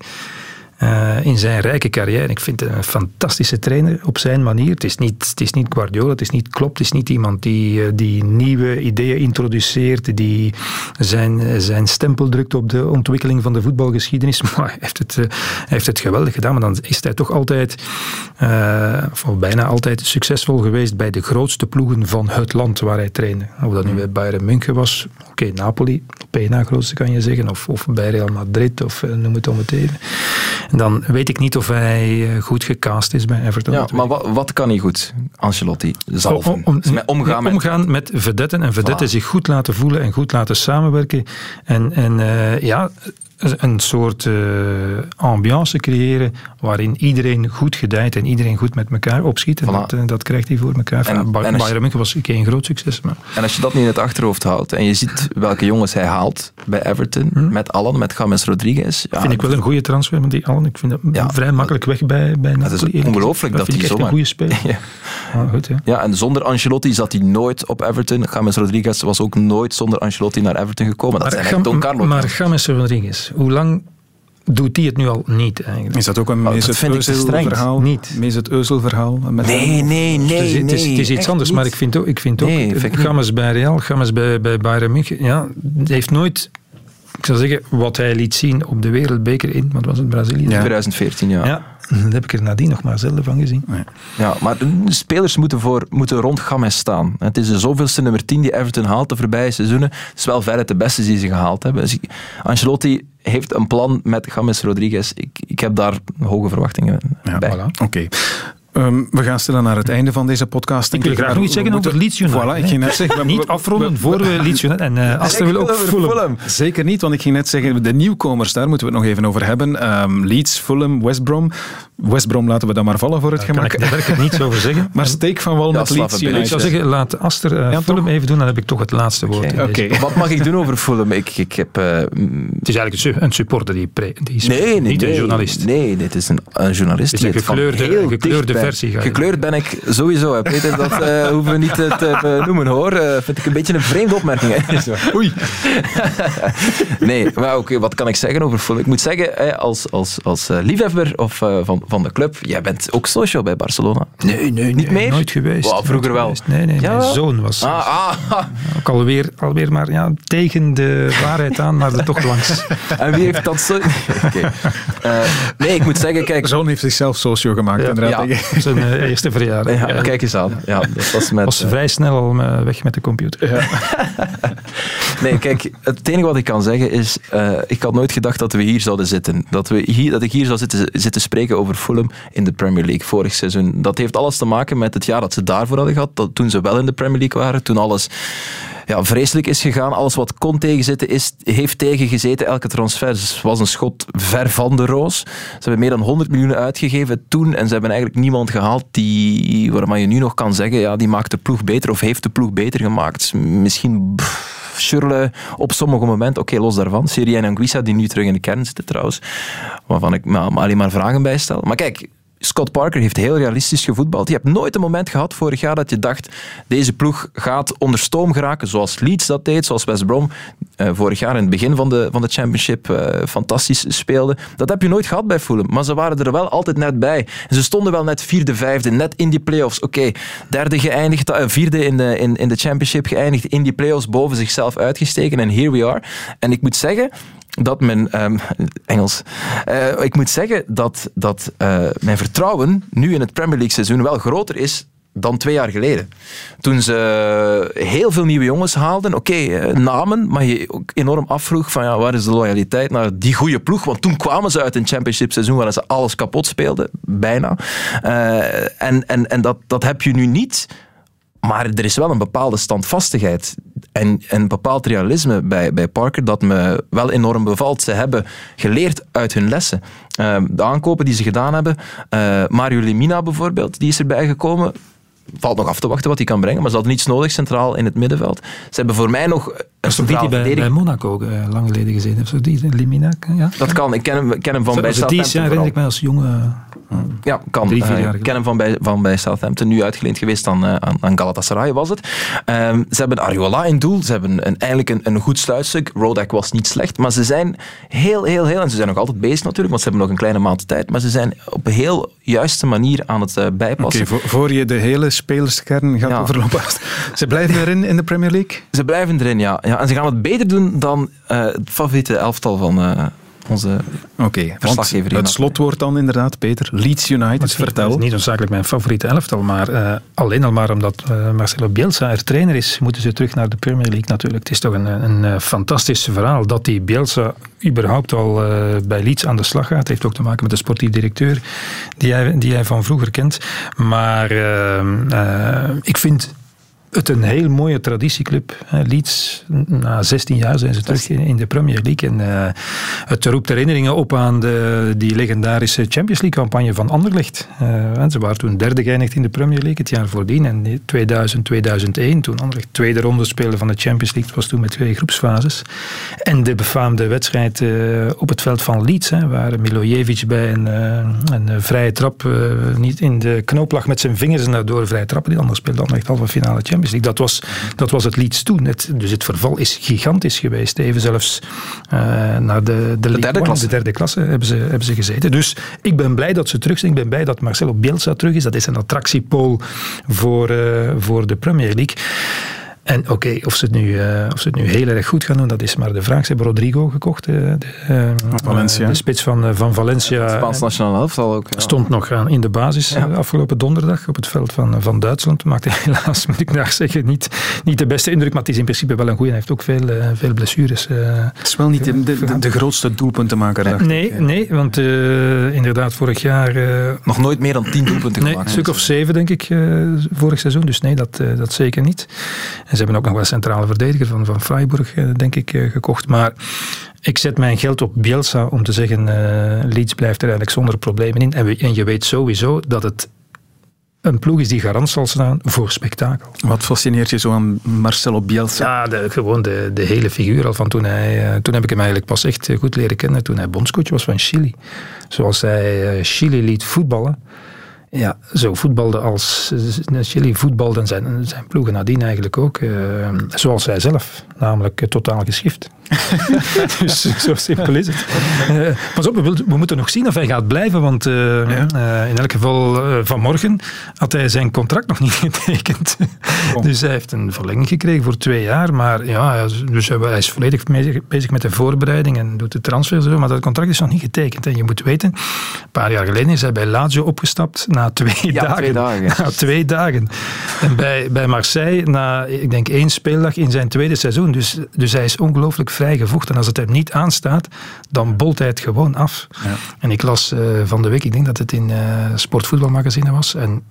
uh, in zijn rijke carrière. Ik vind het een fantastische trainer op zijn manier. Het is niet, het is niet Guardiola, het is niet Klopp, het is niet iemand die, uh, die nieuwe ideeën introduceert, die zijn, zijn stempel drukt op de ontwikkeling van de voetbalgeschiedenis. Maar hij heeft het, uh, heeft het geweldig gedaan. Maar dan is hij toch altijd, of bijna altijd, succesvol geweest bij de grootste ploegen van het land waar hij trainde. Of dat nu bij Bayern München was, oké, Napoli, op grootste kan je zeggen, of, of bij Real Madrid, of noem het om het even. Dan weet ik niet of hij goed gecast is bij Everton. Ja, maar wat, wat, kan hij goed, Ancelotti? Zalven. Om, om, met omgaan, met... omgaan met vedetten en vedetten voilà. zich goed laten voelen en goed laten samenwerken. En, en uh, ja, een soort uh, ambiance creëren waarin iedereen goed gedijt en iedereen goed met elkaar opschiet. En dat, uh, dat, krijgt hij voor elkaar. En, en Bayern München was geen groot succes. Maar. En als je dat niet in het achterhoofd houdt en je ziet welke jongens hij haalt bij Everton, hmm. met Allen, met James Rodriguez. Ja, vind ik wel een goede transfer met die Allen. Ik vind dat ja, vrij makkelijk weg bij, bij Het is ongelooflijk dat, hij zomaar... een goede speler. ja. Ah, goed, ja. ja, en zonder Ancelotti zat hij nooit op Everton. James Rodriguez was ook nooit zonder Ancelotti naar Everton gekomen. Dat maar, zijn Don Carlo. Maar James Rodriguez, hoe lang doet hij het nu al niet eigenlijk. Is dat ook een oh, Mesut Özil-verhaal? Niet. Mesut Özil-verhaal? Nee, nee, nee. Het is, het is, het is iets anders, maar ik vind ook, ik vind ook nee, Games bij Real, Games bij, bij Bayern München, ja, heeft nooit ik zou zeggen, wat hij liet zien op de wereldbeker in, wat was het, Brazilië? Ja. 2014, ja. ja. Dat heb ik er nadien nog maar zelden van gezien. Ja, ja maar de spelers moeten, voor, moeten rond Games staan. Het is de zoveelste nummer 10 die Everton haalt de voorbije seizoenen. Het is wel veruit de beste die ze gehaald hebben. Dus Ancelotti heeft een plan met James Rodriguez. Ik, ik heb daar hoge verwachtingen ja, bij. Voilà. Oké. Um, we gaan stellen naar het einde van deze podcast. Ik wil graag nog iets zeggen over Leeds United. Voilà, ik ging net zeggen, niet afronden voor we Leeds United. En uh, Aster wil ook Fulham. Fulham. Zeker niet, want ik ging net zeggen, de nieuwkomers, daar moeten we het nog even over hebben. Um, Leeds, Fulham, West Brom. West Brom laten we dan maar vallen voor het daar gemak. Kan ik, daar kan ik niet over zeggen. maar steek van wal ja, met Leeds United. Ik zou zeggen, laat Aster uh, ja, Fulham even doen, dan heb ik toch het laatste woord. Okay. Okay. Wat mag ik doen over Fulham? Ik, ik heb, uh, het is eigenlijk een supporter die, pre, die is nee, nee, niet nee, een journalist. Nee, dit is een, een journalist. Het is een gekleurde, gekleurde versie. Gekleurd ben ik sowieso. Hè. Peter, dat uh, hoeven we niet te benoemen hoor. Uh, vind ik een beetje een vreemde opmerking. Oei. nee, maar oké, wat kan ik zeggen over Fulham? Ik moet zeggen, als, als, als liefhebber of, van, van de club, jij bent ook social bij Barcelona. Nee, nee, niet meer? Nooit geweest. Wow, vroeger wel. Geweest. Nee, nee, ja? mijn zoon was. Ah, ah. Ook alweer, alweer maar ja, tegen de waarheid aan, maar er toch langs. en wie heeft dat zo... okay. Uh, nee, ik moet zeggen, kijk... Zoon heeft zichzelf socio gemaakt, ja. inderdaad. Ja. Zijn uh, eerste verjaardag. Ja, kijk eens aan. Ja, dat was met, was vrij snel al uh, weg met de computer. Ja. nee, kijk, het enige wat ik kan zeggen is, ik had nooit gedacht dat we hier zouden zitten. Dat, we hier, dat ik hier zou zitten, zitten spreken over Fulham in de Premier League vorig seizoen. Dat heeft alles te maken met het jaar dat ze daarvoor hadden gehad, dat toen ze wel in de Premier League waren, toen alles ja, vreselijk is gegaan. Alles wat kon tegenzitten, is, heeft tegengezeten. Elke transfer was een schot ver van de roos. Ze hebben meer dan 100 miljoen uitgegeven toen en ze hebben eigenlijk niemand gehaald die, waarvan je nu nog kan zeggen, ja, die maakt de ploeg beter of heeft de ploeg beter gemaakt. Misschien... Schurle op sommige momenten, oké, los daarvan. Serie en Anguissa, die nu terug in de kern zitten trouwens, waarvan ik maar alleen maar vragen bij stel. Maar kijk, Scott Parker heeft heel realistisch gevoetbald. Je hebt nooit een moment gehad vorig jaar dat je dacht deze ploeg gaat onder stoom geraken, zoals Leeds dat deed, zoals West Brom uh, vorig jaar in het begin van de, van de championship uh, fantastisch speelde. Dat heb je nooit gehad bij Fulham, maar ze waren er wel altijd net bij. En ze stonden wel net vierde, vijfde, net in die playoffs. Oké, derde geëindigd, uh, vierde in de, in, in de championship geëindigd, in die playoffs boven zichzelf uitgesteken en here we are. En ik moet zeggen, dat mijn um, Engels. Uh, ik moet zeggen dat, dat uh, mijn vertrouwen nu in het Premier League seizoen wel groter is dan twee jaar geleden. Toen ze heel veel nieuwe jongens haalden. Oké, okay, namen, maar je ook enorm afvroeg van ja, waar is de loyaliteit naar die goede ploeg? Want toen kwamen ze uit een championship seizoen waarin ze alles kapot speelden. Bijna. En en, en dat, dat heb je nu niet. Maar er is wel een bepaalde standvastigheid en een bepaald realisme bij, bij Parker dat me wel enorm bevalt. Ze hebben geleerd uit hun lessen. Uh, de aankopen die ze gedaan hebben, uh, Mario Lemina bijvoorbeeld, die is erbij gekomen valt nog af te wachten wat hij kan brengen, maar ze hadden niets nodig centraal in het middenveld. Ze hebben voor mij nog een centraal die bij, bij Monaco uh, lang geleden gezeten heeft. Zo die, Limina, ja? Dat kan. Ik ken hem, ken hem van Zo, bij Southampton. Die herinner ik mij als jonge... Ja, kan. Drie, vier jaar ik ken hem van bij, van bij Southampton, nu uitgeleend geweest aan, uh, aan, Galatasaray was het. Um, ze hebben Ariola in doel, ze hebben een, eigenlijk een, een goed sluitstuk. Rodak was niet slecht, maar ze zijn heel, heel, heel, en ze zijn nog altijd bezig natuurlijk, want ze hebben nog een kleine maand tijd, maar ze zijn op een heel juiste manier aan het uh, bijpassen. Oké, okay, voor, voor je de hele spelerskern gaat ja. overlopen. Ze blijven erin in de Premier League? Ze blijven erin, ja. ja en ze gaan het beter doen dan uh, het favoriete elftal van, uh, onze okay, verslaggever. Het slotwoord dan inderdaad, Peter. Leeds United, vertel. Het is niet noodzakelijk mijn favoriete elftal, maar uh, alleen al maar omdat uh, Marcelo Bielsa er trainer is, moeten ze terug naar de Premier League natuurlijk. Het is toch een, een, fantastisch verhaal dat die Bielsa überhaupt al uh, bij Leeds aan de slag gaat. Het heeft ook te maken met de sportief directeur die hij, die hij van vroeger kent. Maar ik vind het een heel mooie traditieclub. Leeds, na 16 jaar zijn ze terug in de Premier League. En uh, het roept herinneringen op aan de, die legendarische Champions League campagne van Anderlecht. Uh, ze waren toen derde geëindigd in de Premier League het jaar voordien. En 2000, 2001, toen Anderlecht tweede ronde speelde van de Champions League, was toen met twee groepsfases. En de befaamde wedstrijd uh, op het veld van Leeds, hè, waar Milojevic bij een, een vrije trap niet in de knoop lag met zijn vingers en daardoor vrije trappen. Die anders speelde Anderlecht halve finale Champions League. Dat was, dat was het Leeds toen. Het, dus het verval is gigantisch geweest. Even zelfs uh, naar de, de, de derde One, klasse. de derde klasse hebben ze, hebben ze gezeten. Dus ik ben blij dat ze terug zijn. Ik ben blij dat Marcelo Bielsa terug is. Dat is een attractiepool voor, uh, voor de Premier League. En oké, okay, of, ze het nu, uh, of ze het nu heel erg goed gaan doen, dat is maar de vraag. Ze hebben Rodrigo gekocht, uh, de, uh, Valencia. de spits van, van Valencia. Spaans nationale elftal ook. Ja. Stond nog aan in de basis ja. afgelopen donderdag op het veld van, van Duitsland. Maakte helaas, moet ik daar zeggen, niet, niet de beste indruk. Maar het is in principe wel een goeie. Hij heeft ook veel, veel blessures. het is wel niet de, de, de, de grootste doelpuntenmaker, Nee, ik. nee want inderdaad vorig jaar... nog nooit meer dan tien doelpunten nee, gemaakt. Een stuk of zeven, denk ik, vorig seizoen. Dus nee, dat, dat zeker niet. Ze hebben ook nog wel een centrale verdediger van, van Freiburg, denk ik, gekocht. Maar ik zet mijn geld op Bielsa om te zeggen, uh, Leeds blijft er eigenlijk zonder problemen in. En, we, en je weet sowieso dat het een ploeg is die garant zal staan voor spektakel. Wat fascineert je zo aan Marcelo Bielsa? Ja, de, gewoon de, de hele figuur al van toen hij... Toen heb ik hem eigenlijk pas echt goed leren kennen toen hij bondscoach was van Chili. Zoals hij Chili liet voetballen. Ja, zo voetbalde als Chili voetbalde en zijn, zijn ploegen nadien eigenlijk ook. Uh, zoals hij zelf, namelijk uh, totaal geschift. dus zo simpel is het. Uh, pas op, we, we, moeten nog zien of hij gaat blijven, want ja. in elk geval vanmorgen had hij zijn contract nog niet getekend. Oh. dus hij heeft een verlenging gekregen voor twee jaar, maar ja, dus hij is volledig bezig met de voorbereiding en doet de transfer zo, maar dat contract is nog niet getekend. En je moet weten, een paar jaar geleden is hij bij Lazio opgestapt na twee ja, dagen. Twee dagen. Na twee dagen. En bij, bij Marseille, na ik denk één speeldag in zijn tweede seizoen. Dus, dus hij is ongelooflijk vrij gevochten. En als het hem niet aanstaat, dan bolt hij het gewoon af. Ja. En ik las uh, van de week, ik denk dat het in uh, Sportvoetbalmagazine was. En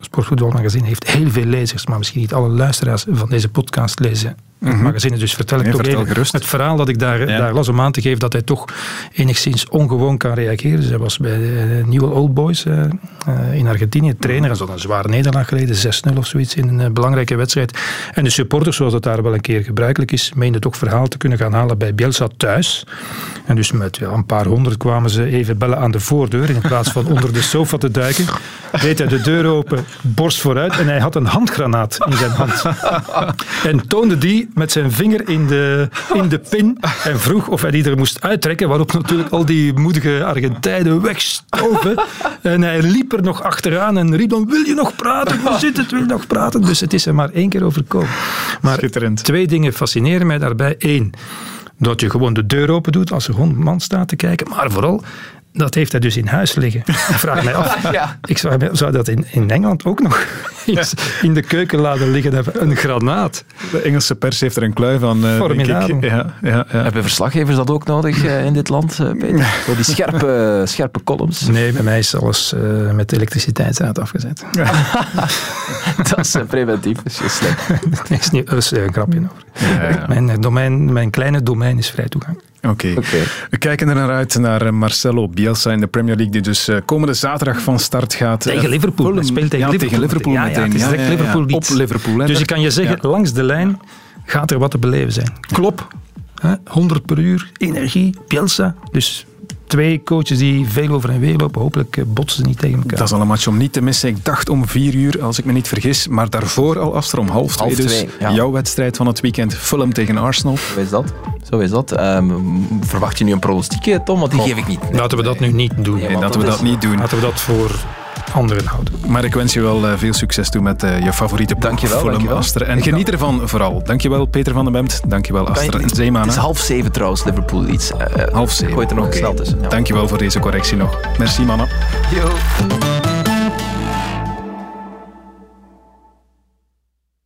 Sportvoetbalmagazine heeft heel veel lezers, maar misschien niet alle luisteraars van deze podcast lezen mm-hmm. magazine. Dus vertel ik nee, toch vertel even gerust. het verhaal dat ik daar, ja. daar las om aan te geven dat hij toch enigszins ongewoon kan reageren. Dus hij was bij de Nieuwe Old Boys uh, uh, in Argentinië trainer. En zo een zware nederlaag geleden, 6-0 of zoiets in een belangrijke wedstrijd. En de supporters, zoals dat daar wel een keer gebruikelijk is, meenden toch verhaal te kunnen gaan halen bij Bielsa thuis. En dus met ja, een paar honderd kwamen ze even bellen aan de voordeur in plaats van onder de sofa te duiken. Deed hij de deur open, borst vooruit en hij had een handgranaat in zijn hand. En toonde die met zijn vinger in de, in de pin en vroeg of hij die er moest uittrekken, waarop natuurlijk al die moedige Argentijnen wegstoven. En hij liep er nog achteraan en riep dan, wil je nog praten? Hoe zit het? Wil je nog praten? Dus het is er maar één keer overkomen. Maar twee dingen fascineren mij daarbij. Eén, dat je gewoon de deur open doet als er gewoon een man staat te kijken. Maar vooral, dat heeft hij dus in huis liggen. Ik vraag mij af, ja. ik zou, zou dat in, in Engeland ook nog iets in de keuken laten liggen hebben? Een granaat. De Engelse pers heeft er een kluif van. Uh, Formidabel. Ja, ja, ja. Hebben verslaggevers dat ook nodig uh, in dit land, uh, Peter? Zo die scherpe, scherpe columns. Nee, bij mij is alles met elektriciteitsraad afgezet. dat is preventief, is je slecht. Er is niet is een grapje over. Mijn, domein, mijn kleine domein is vrij toegang. Oké. Okay. Okay. We kijken er naar uit naar Marcelo Bielsa in de Premier League, die dus komende zaterdag van start gaat. Tegen Liverpool. Hij speelt tegen ja, Liverpool. Tegen Liverpool ja, meteen. Ja, het is direct ja, Liverpool op Liverpool. Dus ik kan je zeggen, langs de lijn gaat er wat te beleven zijn. Klop, hè, 100 per uur, energie, Bielsa. Dus twee coaches die veel over en weer lopen. Hopelijk botsen ze niet tegen elkaar. Dat is al een match om niet te missen. Ik dacht om vier uur, als ik me niet vergis. Maar daarvoor al afster om half twee. Half dus ja. jouw wedstrijd van het weekend. Fulham tegen Arsenal. Zo is dat. Zo is dat. Um, verwacht je nu een pronostiek, Tom? Want die geef ik niet. Nee. Laten we dat nu niet doen. Nee, laten we dat niet doen. Laten we dat voor anderen houden. Maar ik wens je wel uh, veel succes toe met uh, je favoriete ploeg, dankjewel, Fulham dankjewel. Aster. En geniet ervan vooral. Dankjewel Peter van den Bemt. Dankjewel Aster en Zeeman. Het is half zeven trouwens, Liverpool iets. Uh, half zeven. Gooi er nog okay. snel tussen. Ja. Dankjewel voor deze correctie nog. Merci mannen. Yo.